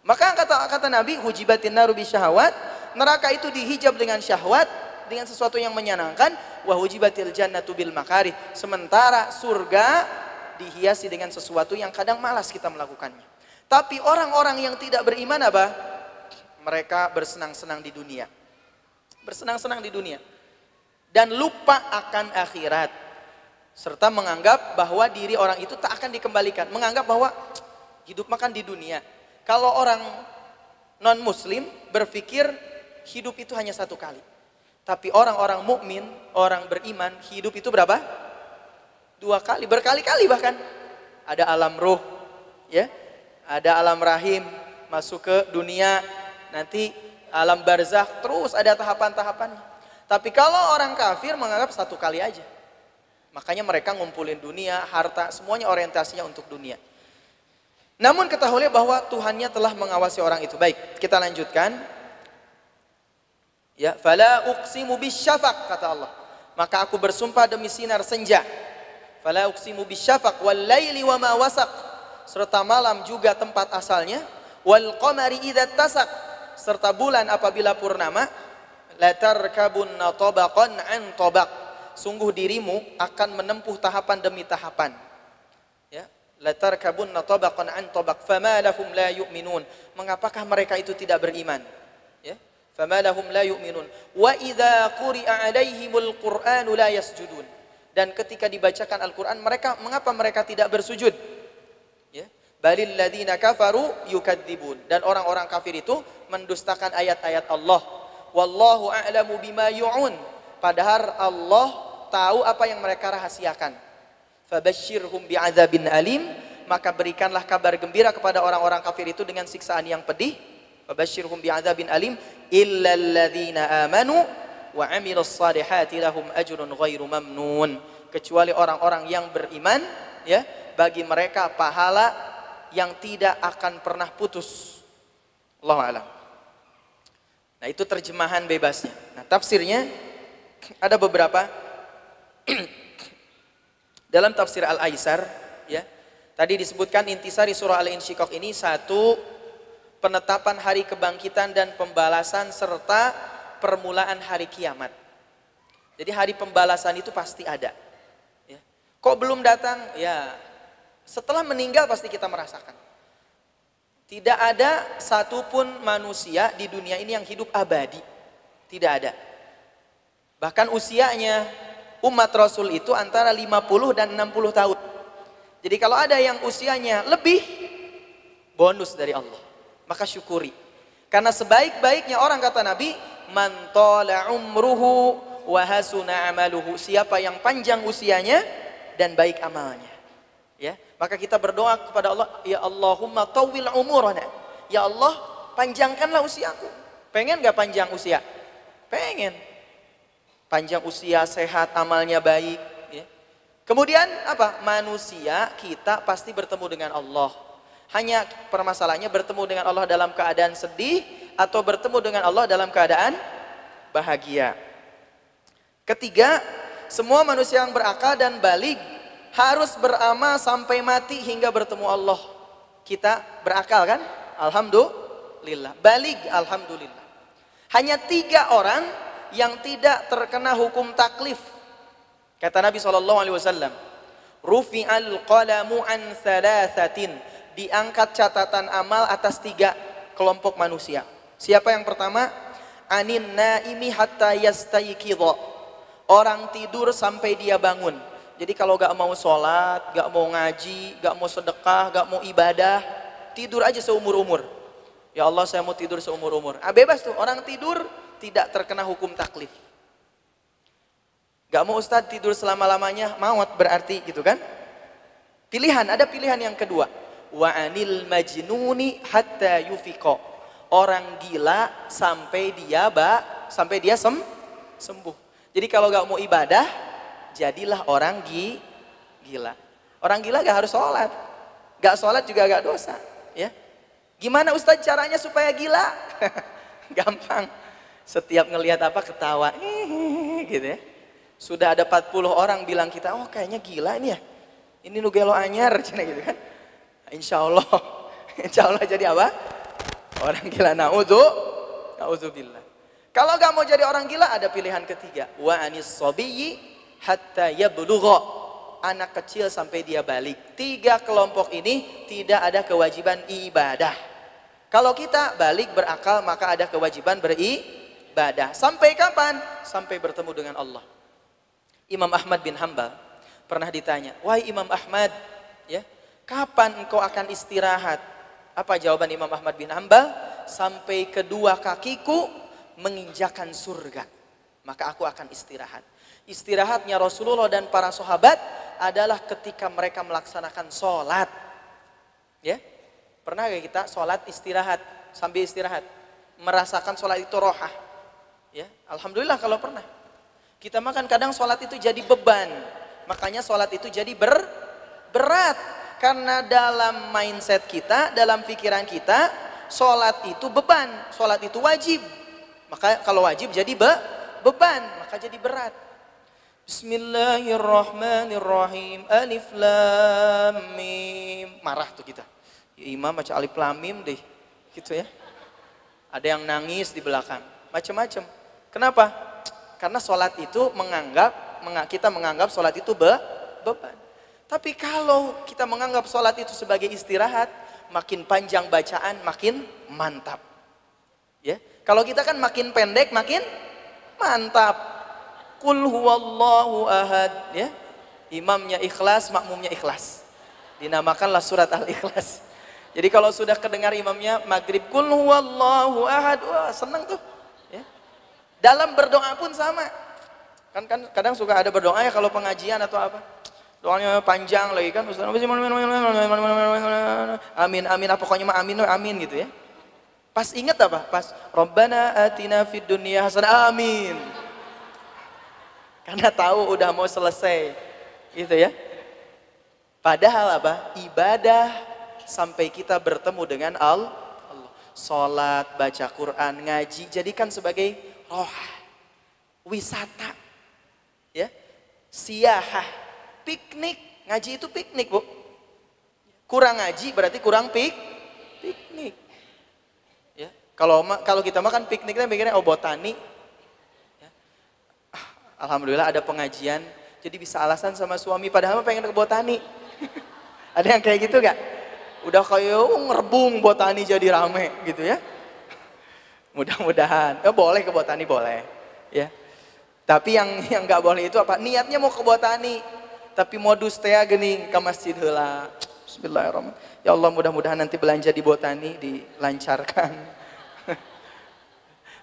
Maka kata kata Nabi, hujibatin naru syahwat, neraka itu dihijab dengan syahwat, dengan sesuatu yang menyenangkan, wa hujibatil jannatu bil makari. Sementara surga dihiasi dengan sesuatu yang kadang malas kita melakukannya. Tapi orang-orang yang tidak beriman apa? mereka bersenang-senang di dunia. Bersenang-senang di dunia. Dan lupa akan akhirat. Serta menganggap bahwa diri orang itu tak akan dikembalikan. Menganggap bahwa hidup makan di dunia. Kalau orang non muslim berpikir hidup itu hanya satu kali. Tapi orang-orang mukmin, orang beriman, hidup itu berapa? Dua kali, berkali-kali bahkan. Ada alam roh, ya. Ada alam rahim, masuk ke dunia nanti alam barzakh terus ada tahapan-tahapannya. Tapi kalau orang kafir menganggap satu kali aja. Makanya mereka ngumpulin dunia, harta, semuanya orientasinya untuk dunia. Namun ketahuilah bahwa Tuhannya telah mengawasi orang itu. Baik, kita lanjutkan. Ya, fala uqsimu bisyafaq kata Allah. Maka aku bersumpah demi sinar senja. Fala uqsimu bisyafaq wal laili wa ma wasaq. Serta malam juga tempat asalnya. Wal qamari idza tasaq serta bulan apabila purnama latarkabunna tabaqan an tabaq sungguh dirimu akan menempuh tahapan demi tahapan latarkabunna tabaqan an tabaq fama lahum la yu'minun. Mengapakah mereka itu tidak beriman? Ya? Fama lahum la yu'minun. Wa idza quri'a alaihimul qur'anu la yasjudun. Dan ketika dibacakan Al-Qur'an mereka mengapa mereka tidak bersujud? Ya? Balil ladina kafaru yukadzibun dan orang-orang kafir itu mendustakan ayat-ayat Allah. Wallahu a'lamu bima yu'un. Padahal Allah tahu apa yang mereka rahasiakan. Fabashshirhum bi'adzabin alim, maka berikanlah kabar gembira kepada orang-orang kafir itu dengan siksaan yang pedih. Fabashshirhum bi'adzabin alim illa alladhina amanu wa 'amilus salihati lahum ajrun ghairu mamnun. Kecuali orang-orang yang beriman, ya, bagi mereka pahala yang tidak akan pernah putus. Allah alam. Nah itu terjemahan bebasnya. Nah tafsirnya ada beberapa *clears throat* dalam tafsir Al-Aisar ya. Tadi disebutkan intisari surah Al-Insyiqaq ini satu penetapan hari kebangkitan dan pembalasan serta permulaan hari kiamat. Jadi hari pembalasan itu pasti ada. Ya. Kok belum datang? Ya setelah meninggal pasti kita merasakan. Tidak ada satupun manusia di dunia ini yang hidup abadi. Tidak ada. Bahkan usianya umat Rasul itu antara 50 dan 60 tahun. Jadi kalau ada yang usianya lebih, bonus dari Allah. Maka syukuri. Karena sebaik-baiknya orang kata Nabi, man tala umruhu wa hasuna amaluhu. Siapa yang panjang usianya dan baik amalnya. Ya, maka kita berdoa kepada Allah, ya Allahumma tawil umurana. Ya Allah, panjangkanlah usiaku. Pengen gak panjang usia? Pengen. Panjang usia, sehat, amalnya baik. Ya. Kemudian apa? Manusia kita pasti bertemu dengan Allah. Hanya permasalahannya bertemu dengan Allah dalam keadaan sedih atau bertemu dengan Allah dalam keadaan bahagia. Ketiga, semua manusia yang berakal dan balik harus beramal sampai mati hingga bertemu Allah. Kita berakal kan? Alhamdulillah. Balik, alhamdulillah. Hanya tiga orang yang tidak terkena hukum taklif. Kata Nabi SAW, Rufi'al qalamu an thalathatin. Diangkat catatan amal atas tiga kelompok manusia. Siapa yang pertama? Anin naimi hatta yastayqidha. Orang tidur sampai dia bangun. Jadi kalau gak mau sholat, gak mau ngaji, gak mau sedekah, gak mau ibadah, tidur aja seumur-umur. Ya Allah saya mau tidur seumur-umur. Ah, bebas tuh, orang tidur tidak terkena hukum taklif. Gak mau Ustadz tidur selama-lamanya, maut berarti gitu kan. Pilihan, ada pilihan yang kedua. Wa anil majnuni hatta yufiko. Orang gila sampai dia ba, sampai dia sem, sembuh. Jadi kalau gak mau ibadah, jadilah orang gila. Orang gila gak harus sholat. Gak sholat juga gak dosa. Ya. Gimana Ustadz caranya supaya gila? *laughs* Gampang. Setiap ngelihat apa ketawa. gitu ya. Sudah ada 40 orang bilang kita, oh kayaknya gila ini ya. Ini nugelo anyar. *laughs* gitu kan. Insya Allah. *laughs* Insya Allah jadi apa? Orang gila. Na'udhu. Na'udzubillah. Kalau gak mau jadi orang gila ada pilihan ketiga. Wa anis sobiyyi hatta yablugha anak kecil sampai dia balik. Tiga kelompok ini tidak ada kewajiban ibadah. Kalau kita balik berakal maka ada kewajiban beribadah. Sampai kapan? Sampai bertemu dengan Allah. Imam Ahmad bin Hambal pernah ditanya, "Wahai Imam Ahmad, ya, kapan engkau akan istirahat?" Apa jawaban Imam Ahmad bin Hambal? Sampai kedua kakiku menginjakan surga, maka aku akan istirahat istirahatnya Rasulullah dan para sahabat adalah ketika mereka melaksanakan sholat. Ya, pernah gak kita sholat istirahat sambil istirahat, merasakan sholat itu rohah. Ya, alhamdulillah kalau pernah. Kita makan kadang sholat itu jadi beban, makanya sholat itu jadi ber, berat karena dalam mindset kita, dalam pikiran kita, sholat itu beban, sholat itu wajib. Maka kalau wajib jadi be, beban, maka jadi berat. Bismillahirrahmanirrahim. Alif lam mim. Marah tuh kita. Ya, imam baca alif lam mim deh. Gitu ya. Ada yang nangis di belakang. Macam-macam. Kenapa? Karena sholat itu menganggap, kita menganggap sholat itu be, beban. Tapi kalau kita menganggap sholat itu sebagai istirahat, makin panjang bacaan, makin mantap. Ya, kalau kita kan makin pendek, makin mantap. Kul huwallahu ahad ya. Imamnya ikhlas, makmumnya ikhlas. Dinamakanlah surat Al-Ikhlas. Jadi kalau sudah kedengar imamnya maghrib kul huwallahu ahad, wah senang tuh. Dalam berdoa pun sama. Kan kan kadang suka ada berdoa ya kalau pengajian atau apa. Doanya panjang lagi kan Amin amin apa pokoknya mah amin amin gitu ya. Pas ingat apa? Pas Rabbana atina fid dunya hasanah amin. Karena tahu udah mau selesai. Gitu ya. Padahal apa? Ibadah sampai kita bertemu dengan Allah. Salat, baca Quran, ngaji, jadikan sebagai roh wisata. Ya. Siahah, piknik. Ngaji itu piknik, Bu. Kurang ngaji berarti kurang pik piknik. Ya. Kalau kalau kita makan pikniknya mikirnya oh botani, Alhamdulillah ada pengajian, jadi bisa alasan sama suami padahal pengen ke botani. *laughs* ada yang kayak gitu gak? Udah kayak oh, ngerbung botani jadi rame gitu ya. Mudah-mudahan. Oh, boleh ke botani boleh. Ya. Tapi yang yang nggak boleh itu apa? Niatnya mau ke botani, tapi modus teh gini ke masjid heula. Bismillahirrahmanirrahim. Ya Allah mudah-mudahan nanti belanja di botani dilancarkan. *laughs*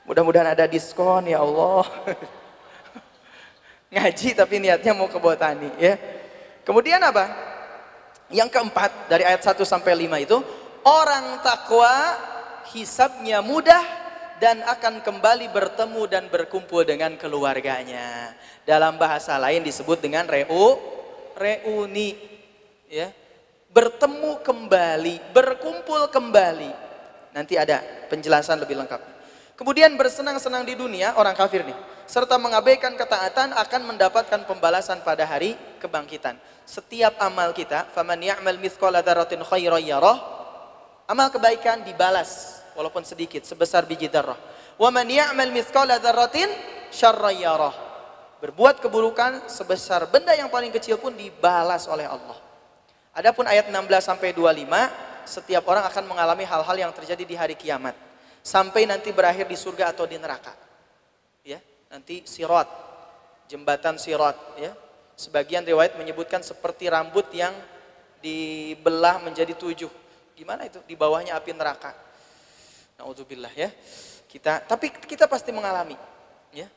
mudah-mudahan ada diskon ya Allah. *laughs* Ngaji tapi niatnya mau ke botani ya. Kemudian apa? Yang keempat dari ayat 1 sampai 5 itu orang takwa hisabnya mudah dan akan kembali bertemu dan berkumpul dengan keluarganya. Dalam bahasa lain disebut dengan reu, reuni. Ya. Bertemu kembali, berkumpul kembali. Nanti ada penjelasan lebih lengkap. Kemudian bersenang-senang di dunia orang kafir nih, serta mengabaikan ketaatan akan mendapatkan pembalasan pada hari kebangkitan. Setiap amal kita, faman ya'mal mithqala dzarratin khairan yarah, amal kebaikan dibalas walaupun sedikit sebesar biji darah. Wa man ya'mal mithqala dzarratin syarra yarah. Berbuat keburukan sebesar benda yang paling kecil pun dibalas oleh Allah. Adapun ayat 16 sampai 25, setiap orang akan mengalami hal-hal yang terjadi di hari kiamat sampai nanti berakhir di surga atau di neraka. Ya, nanti sirat, jembatan sirat, ya. Sebagian riwayat menyebutkan seperti rambut yang dibelah menjadi tujuh. Gimana itu? Di bawahnya api neraka. Nauzubillah ya. Kita tapi kita pasti mengalami ya.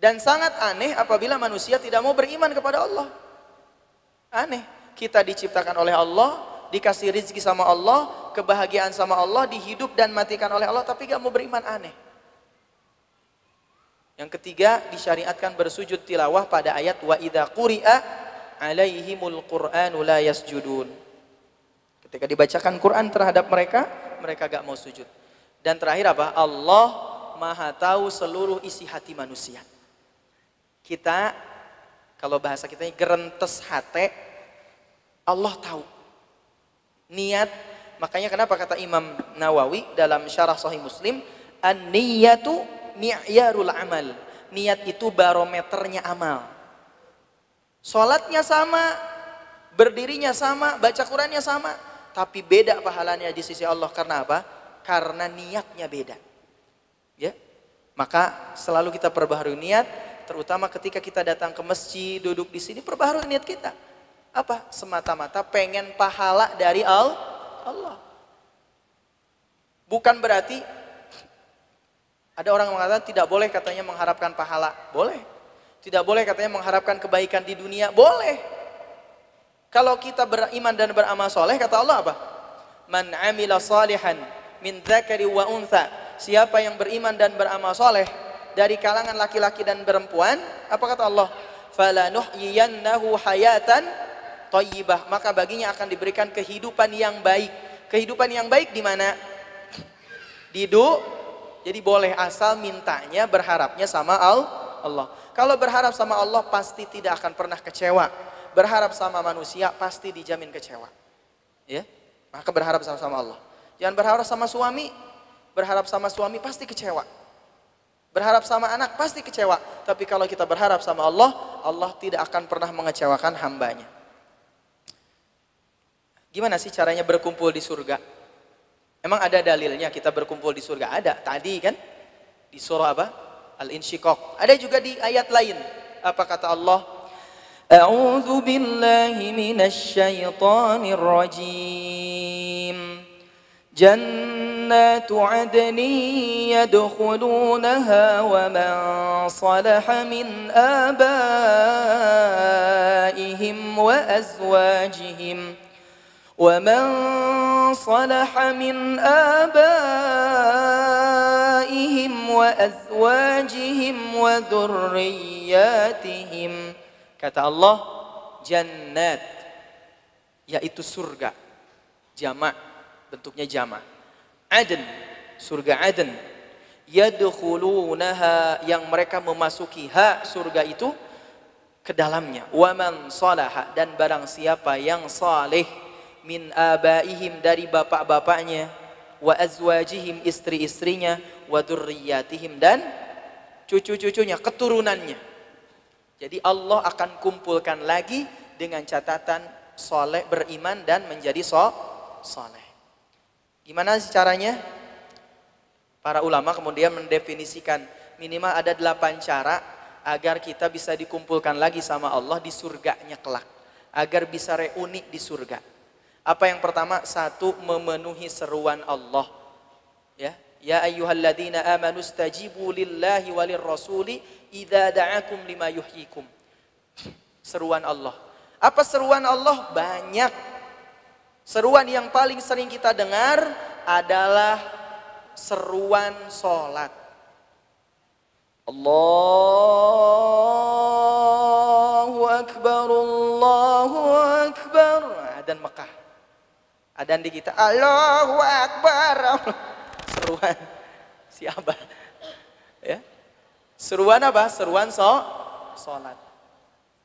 Dan sangat aneh apabila manusia tidak mau beriman kepada Allah. Aneh. Kita diciptakan oleh Allah, dikasih rizki sama Allah, kebahagiaan sama Allah, dihidup dan matikan oleh Allah, tapi gak mau beriman aneh. Yang ketiga, disyariatkan bersujud tilawah pada ayat wa idza quri'a alaihimul qur'anu la yasjudun. Ketika dibacakan Quran terhadap mereka, mereka gak mau sujud. Dan terakhir apa? Allah maha tahu seluruh isi hati manusia. Kita, kalau bahasa kita ini gerentes hati, Allah tahu. Niat, makanya kenapa kata Imam Nawawi dalam syarah sahih muslim, An-niyatu mi'yarul amal. Niat itu barometernya amal. Sholatnya sama, berdirinya sama, baca Qurannya sama. Tapi beda pahalanya di sisi Allah. Karena apa? Karena niatnya beda. Ya. Maka selalu kita perbaharui niat, terutama ketika kita datang ke masjid, duduk di sini perbaharui niat kita. Apa? Semata-mata pengen pahala dari Allah. Bukan berarti ada orang mengatakan tidak boleh katanya mengharapkan pahala. Boleh. Tidak boleh katanya mengharapkan kebaikan di dunia. Boleh. Kalau kita beriman dan beramal soleh, kata Allah apa? Man amila salihan min dzakari wa untha. Siapa yang beriman dan beramal soleh dari kalangan laki-laki dan perempuan, apa kata Allah? Falanuhyiyannahu hayatan thayyibah. Maka baginya akan diberikan kehidupan yang baik. Kehidupan yang baik di mana? Di Jadi boleh asal mintanya berharapnya sama Allah. Kalau berharap sama Allah pasti tidak akan pernah kecewa. Berharap sama manusia pasti dijamin kecewa. Ya? Maka berharap sama-sama Allah. Jangan berharap sama suami, berharap sama suami pasti kecewa. Berharap sama anak pasti kecewa. Tapi kalau kita berharap sama Allah, Allah tidak akan pernah mengecewakan hambanya. Gimana sih caranya berkumpul di surga? Emang ada dalilnya kita berkumpul di surga? Ada. Tadi kan di surah apa? Al-Insyiqaq. Ada juga di ayat lain. Apa kata Allah? A'udzu billahi minasy syaithanir rajim. جنات عدن يدخلونها ومن صلح من آبائهم وأزواجهم ومن صلح من آبائهم وأزواجهم وذرياتهم. Kata Allah jannat yaitu surga jamak. Bentuknya jama. Aden, surga Aden. Yadkhulunaha yang mereka memasuki ha surga itu ke dalamnya. Waman salaha dan barang siapa yang saleh min abaihim dari bapak-bapaknya wa azwajihim istri-istrinya wa dzurriyyatihim dan cucu-cucunya keturunannya. Jadi Allah akan kumpulkan lagi dengan catatan soleh beriman dan menjadi so soleh. Gimana caranya? Para ulama kemudian mendefinisikan minimal ada delapan cara agar kita bisa dikumpulkan lagi sama Allah di surganya kelak. Agar bisa reuni di surga. Apa yang pertama? Satu, memenuhi seruan Allah. Ya, ya ayyuhalladzina amanu stajibu lillahi walir rasuli idza da'akum lima yuhyikum. Seruan Allah. Apa seruan Allah? Banyak. Seruan yang paling sering kita dengar adalah seruan sholat. Allahu Akbar, Allahu Akbar. Adan Mekah. Adan di kita, Allahu Akbar. *laughs* Seruan siapa? Ya. Seruan apa? Seruan so, sholat.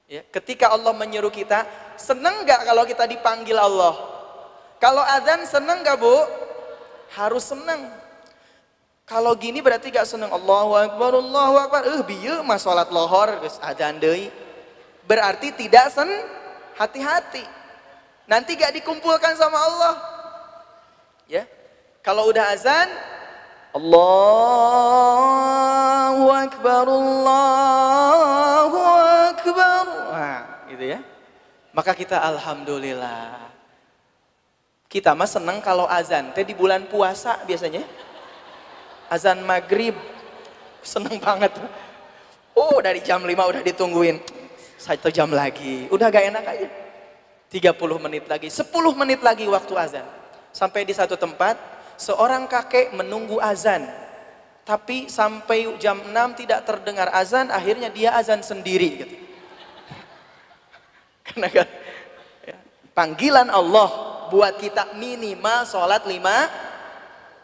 Ya. Ketika Allah menyuruh kita, seneng gak kalau kita dipanggil Allah? Kalau adan seneng gak bu? Harus seneng. Kalau gini berarti gak seneng Allahu Akbar, Allahu Akbar. Eh bieu mah salat lohor geus adzan deui. Berarti tidak sen hati-hati. Nanti gak dikumpulkan sama Allah. Ya. Kalau udah azan Allahu Akbar, Allahu Akbar. Nah, gitu ya. Maka kita alhamdulillah. Kita mah seneng kalau azan teh di bulan puasa biasanya. Azan maghrib. Seneng banget. Oh dari jam 5 udah ditungguin. Satu jam lagi. Udah gak enak aja. 30 menit lagi. 10 menit lagi waktu azan. Sampai di satu tempat seorang kakek menunggu azan. Tapi sampai jam 6 tidak terdengar azan akhirnya dia azan sendiri gitu. *laughs* karena kan ya, panggilan Allah buat kita minimal sholat lima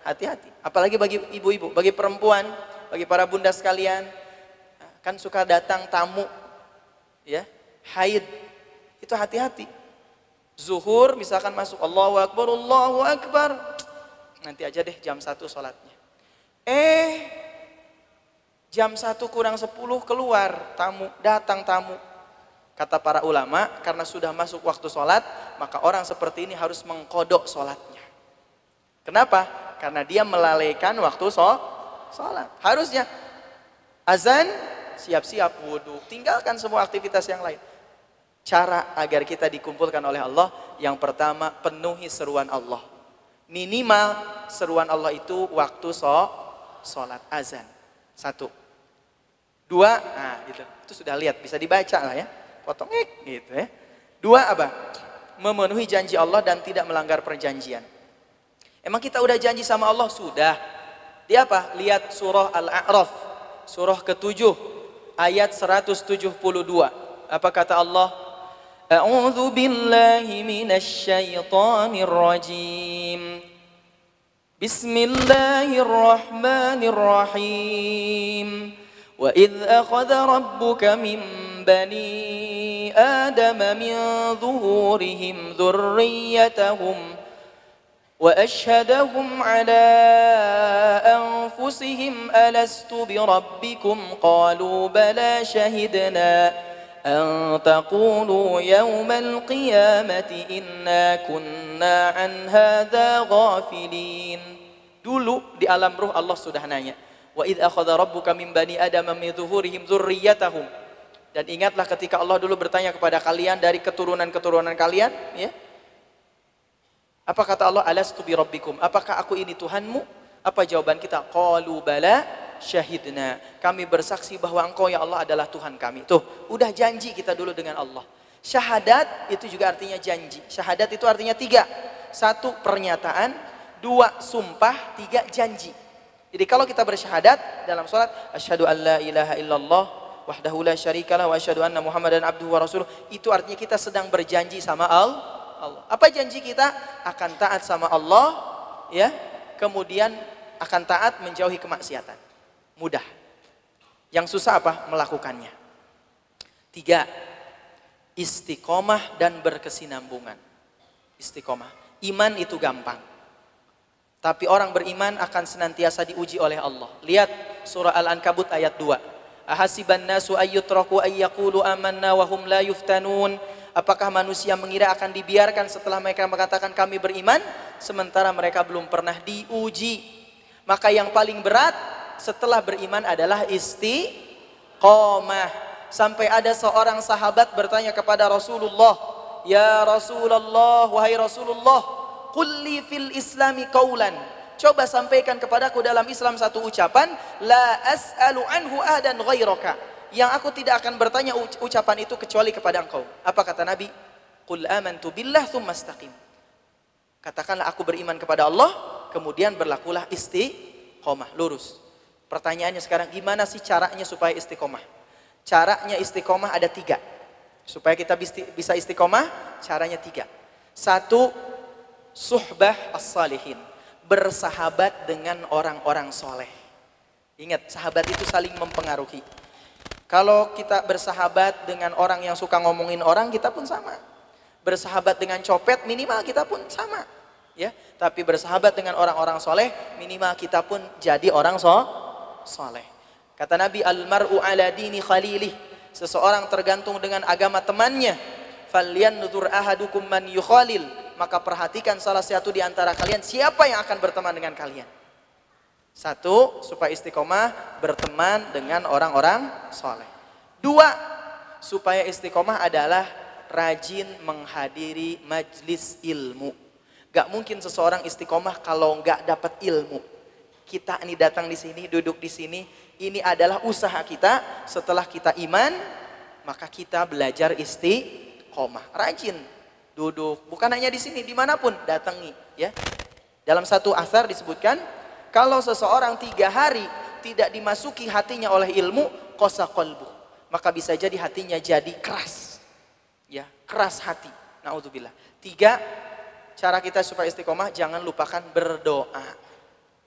hati-hati Apalagi bagi ibu-ibu, bagi perempuan, bagi para bunda sekalian, kan suka datang tamu, ya, haid, itu hati-hati. Zuhur misalkan masuk Allahu Akbar, Allahu Akbar, nanti aja deh jam satu sholatnya. Eh, jam satu kurang sepuluh keluar tamu, datang tamu. Kata para ulama, karena sudah masuk waktu sholat, maka orang seperti ini harus mengkodok sholatnya. Kenapa? karena dia melalaikan waktu sholat. Harusnya azan siap-siap wudhu, tinggalkan semua aktivitas yang lain. Cara agar kita dikumpulkan oleh Allah, yang pertama penuhi seruan Allah. Minimal seruan Allah itu waktu sholat azan. Satu. Dua, nah gitu. Itu sudah lihat, bisa dibaca lah ya. Potong gitu ya. Dua apa? Memenuhi janji Allah dan tidak melanggar perjanjian. Emang kita udah janji sama Allah? Sudah. Dia apa? Lihat surah Al-A'raf. Surah ketujuh. Ayat 172. Apa kata Allah? A'udhu billahi minasyaitanir rajim. Bismillahirrahmanirrahim. Wa idh akhadha rabbuka بني آدم من ظهورهم ذريتهم وأشهدهم على أنفسهم ألست بربكم؟ قالوا بلى شهدنا أن تقولوا يوم القيامة إنا كنا عن هذا غافلين. دلو di alam ruh Allah وإذ أخذ ربك من بني آدم من ظهورهم ذريتهم Dan ingatlah ketika Allah dulu bertanya kepada kalian dari keturunan-keturunan kalian, ya. Apa kata Allah? Alastu bi rabbikum? Apakah aku ini Tuhanmu? Apa jawaban kita? Qalu bala syahidna. Kami bersaksi bahwa engkau ya Allah adalah Tuhan kami. Tuh, udah janji kita dulu dengan Allah. Syahadat itu juga artinya janji. Syahadat itu artinya tiga. Satu, pernyataan. Dua, sumpah. Tiga, janji. Jadi kalau kita bersyahadat dalam sholat, asyhadu an la ilaha illallah wahdahu la syarikalah wa asyhadu anna muhammadan abduhu wa rasuluh. Itu artinya kita sedang berjanji sama Allah Allah. Apa janji kita? Akan taat sama Allah, ya. Kemudian akan taat menjauhi kemaksiatan. Mudah. Yang susah apa? Melakukannya. Tiga, istiqomah dan berkesinambungan. Istiqomah. Iman itu gampang. Tapi orang beriman akan senantiasa diuji oleh Allah. Lihat surah Al-Ankabut ayat 2. Ahasiban nasu ayyutraku ayyakulu amanna wa hum la yuftanun Apakah manusia mengira akan dibiarkan setelah mereka mengatakan kami beriman sementara mereka belum pernah diuji? Maka yang paling berat setelah beriman adalah isti qamah. Sampai ada seorang sahabat bertanya kepada Rasulullah, "Ya Rasulullah, wahai Rasulullah, qulli fil islami qaulan." Coba sampaikan kepadaku dalam Islam satu ucapan, la as'alu anhu ahadan ghairaka. Yang aku tidak akan bertanya ucapan itu kecuali kepada engkau. Apa kata Nabi? Qul amantu billah thumma istaqim. Katakanlah aku beriman kepada Allah, kemudian berlakulah istiqomah, lurus. Pertanyaannya sekarang, gimana sih caranya supaya istiqomah? Caranya istiqomah ada tiga. Supaya kita bisa istiqomah, caranya tiga. Satu, suhbah as-salihin. Bersahabat dengan orang-orang soleh. Ingat, sahabat itu saling mempengaruhi. Kalau kita bersahabat dengan orang yang suka ngomongin orang, kita pun sama. Bersahabat dengan copet, minimal kita pun sama. Ya, tapi bersahabat dengan orang-orang soleh, minimal kita pun jadi orang so soleh. Kata Nabi, Al-mar'u ala dini khalilih. Seseorang tergantung dengan agama temannya. Falyan nudur ahadukum man yukhalil. Maka perhatikan salah satu di antara kalian, siapa yang akan berteman dengan kalian. Satu, supaya istiqomah berteman dengan orang-orang soleh. Dua, supaya istiqomah adalah rajin menghadiri majlis ilmu. Gak mungkin seseorang istiqomah kalau gak dapat ilmu kita ini datang di sini, duduk di sini, ini adalah usaha kita. Setelah kita iman, maka kita belajar istiqomah. Rajin duduk, bukan hanya di sini, di mana pun datangi. Ya, dalam satu asar disebutkan, kalau seseorang tiga hari tidak dimasuki hatinya oleh ilmu, kosa kolbu, maka bisa jadi hatinya jadi keras. Ya, keras hati. Naudzubillah. Tiga, cara kita supaya istiqomah, jangan lupakan berdoa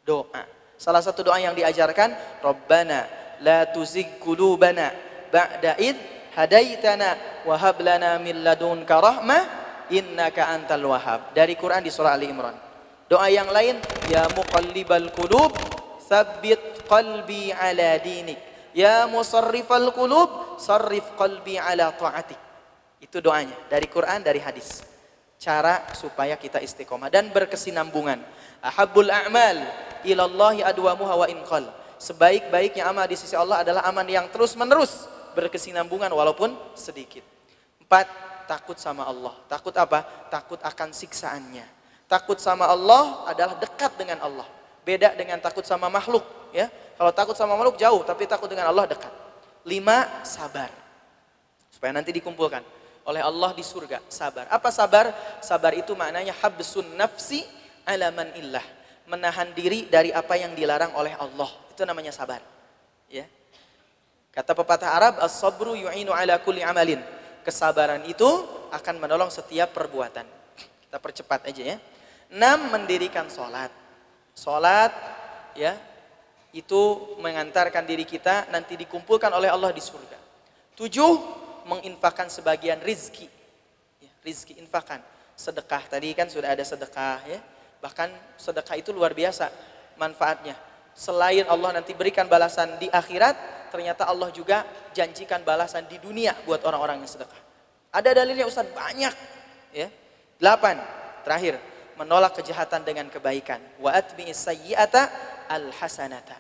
doa. Salah satu doa yang diajarkan, Rabbana la tuzigh qulubana ba'da id hadaitana wa hab lana min innaka antal wahhab. Dari Quran di surah Ali Imran. Doa yang lain, ya muqallibal qulub tsabbit qalbi ala dinik. Ya musarrifal qulub sarrif qalbi ala ta'atik. Itu doanya dari Quran, dari hadis. Cara supaya kita istiqomah dan berkesinambungan. Ahabul a'mal ilallahi adwamuha wa inqal. Sebaik-baiknya amal di sisi Allah adalah amal yang terus-menerus berkesinambungan walaupun sedikit. Empat, takut sama Allah. Takut apa? Takut akan siksaannya. Takut sama Allah adalah dekat dengan Allah. Beda dengan takut sama makhluk. Ya, Kalau takut sama makhluk jauh, tapi takut dengan Allah dekat. Lima, sabar. Supaya nanti dikumpulkan oleh Allah di surga. Sabar. Apa sabar? Sabar itu maknanya habsun nafsi alaman illah menahan diri dari apa yang dilarang oleh Allah. Itu namanya sabar. Ya. Kata pepatah Arab, as-sabru yu'inu ala kulli amalin. Kesabaran itu akan menolong setiap perbuatan. Kita percepat aja ya. Enam, mendirikan sholat. Sholat, ya, itu mengantarkan diri kita nanti dikumpulkan oleh Allah di surga. Tujuh, menginfakkan sebagian rizki. Ya, rizki infakan. Sedekah, tadi kan sudah ada sedekah ya Bahkan sedekah itu luar biasa manfaatnya. Selain Allah nanti berikan balasan di akhirat, ternyata Allah juga janjikan balasan di dunia buat orang-orang yang sedekah. Ada dalilnya Ustaz banyak. Ya. Delapan, terakhir, menolak kejahatan dengan kebaikan. Wa atbi'is sayyi'ata al-hasanata.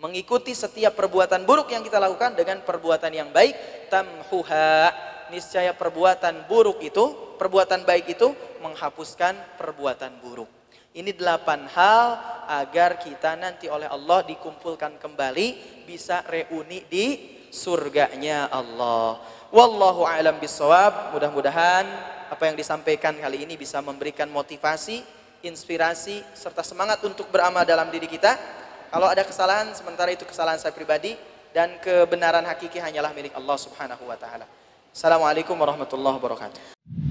Mengikuti setiap perbuatan buruk yang kita lakukan dengan perbuatan yang baik, tamhuha. Niscaya perbuatan buruk itu, perbuatan baik itu menghapuskan perbuatan buruk. Ini delapan hal agar kita nanti oleh Allah dikumpulkan kembali bisa reuni di surganya Allah. Wallahu a'lam bisawab. Mudah-mudahan apa yang disampaikan kali ini bisa memberikan motivasi, inspirasi serta semangat untuk beramal dalam diri kita. Kalau ada kesalahan sementara itu kesalahan saya pribadi dan kebenaran hakiki hanyalah milik Allah Subhanahu wa taala. Assalamualaikum warahmatullahi wabarakatuh.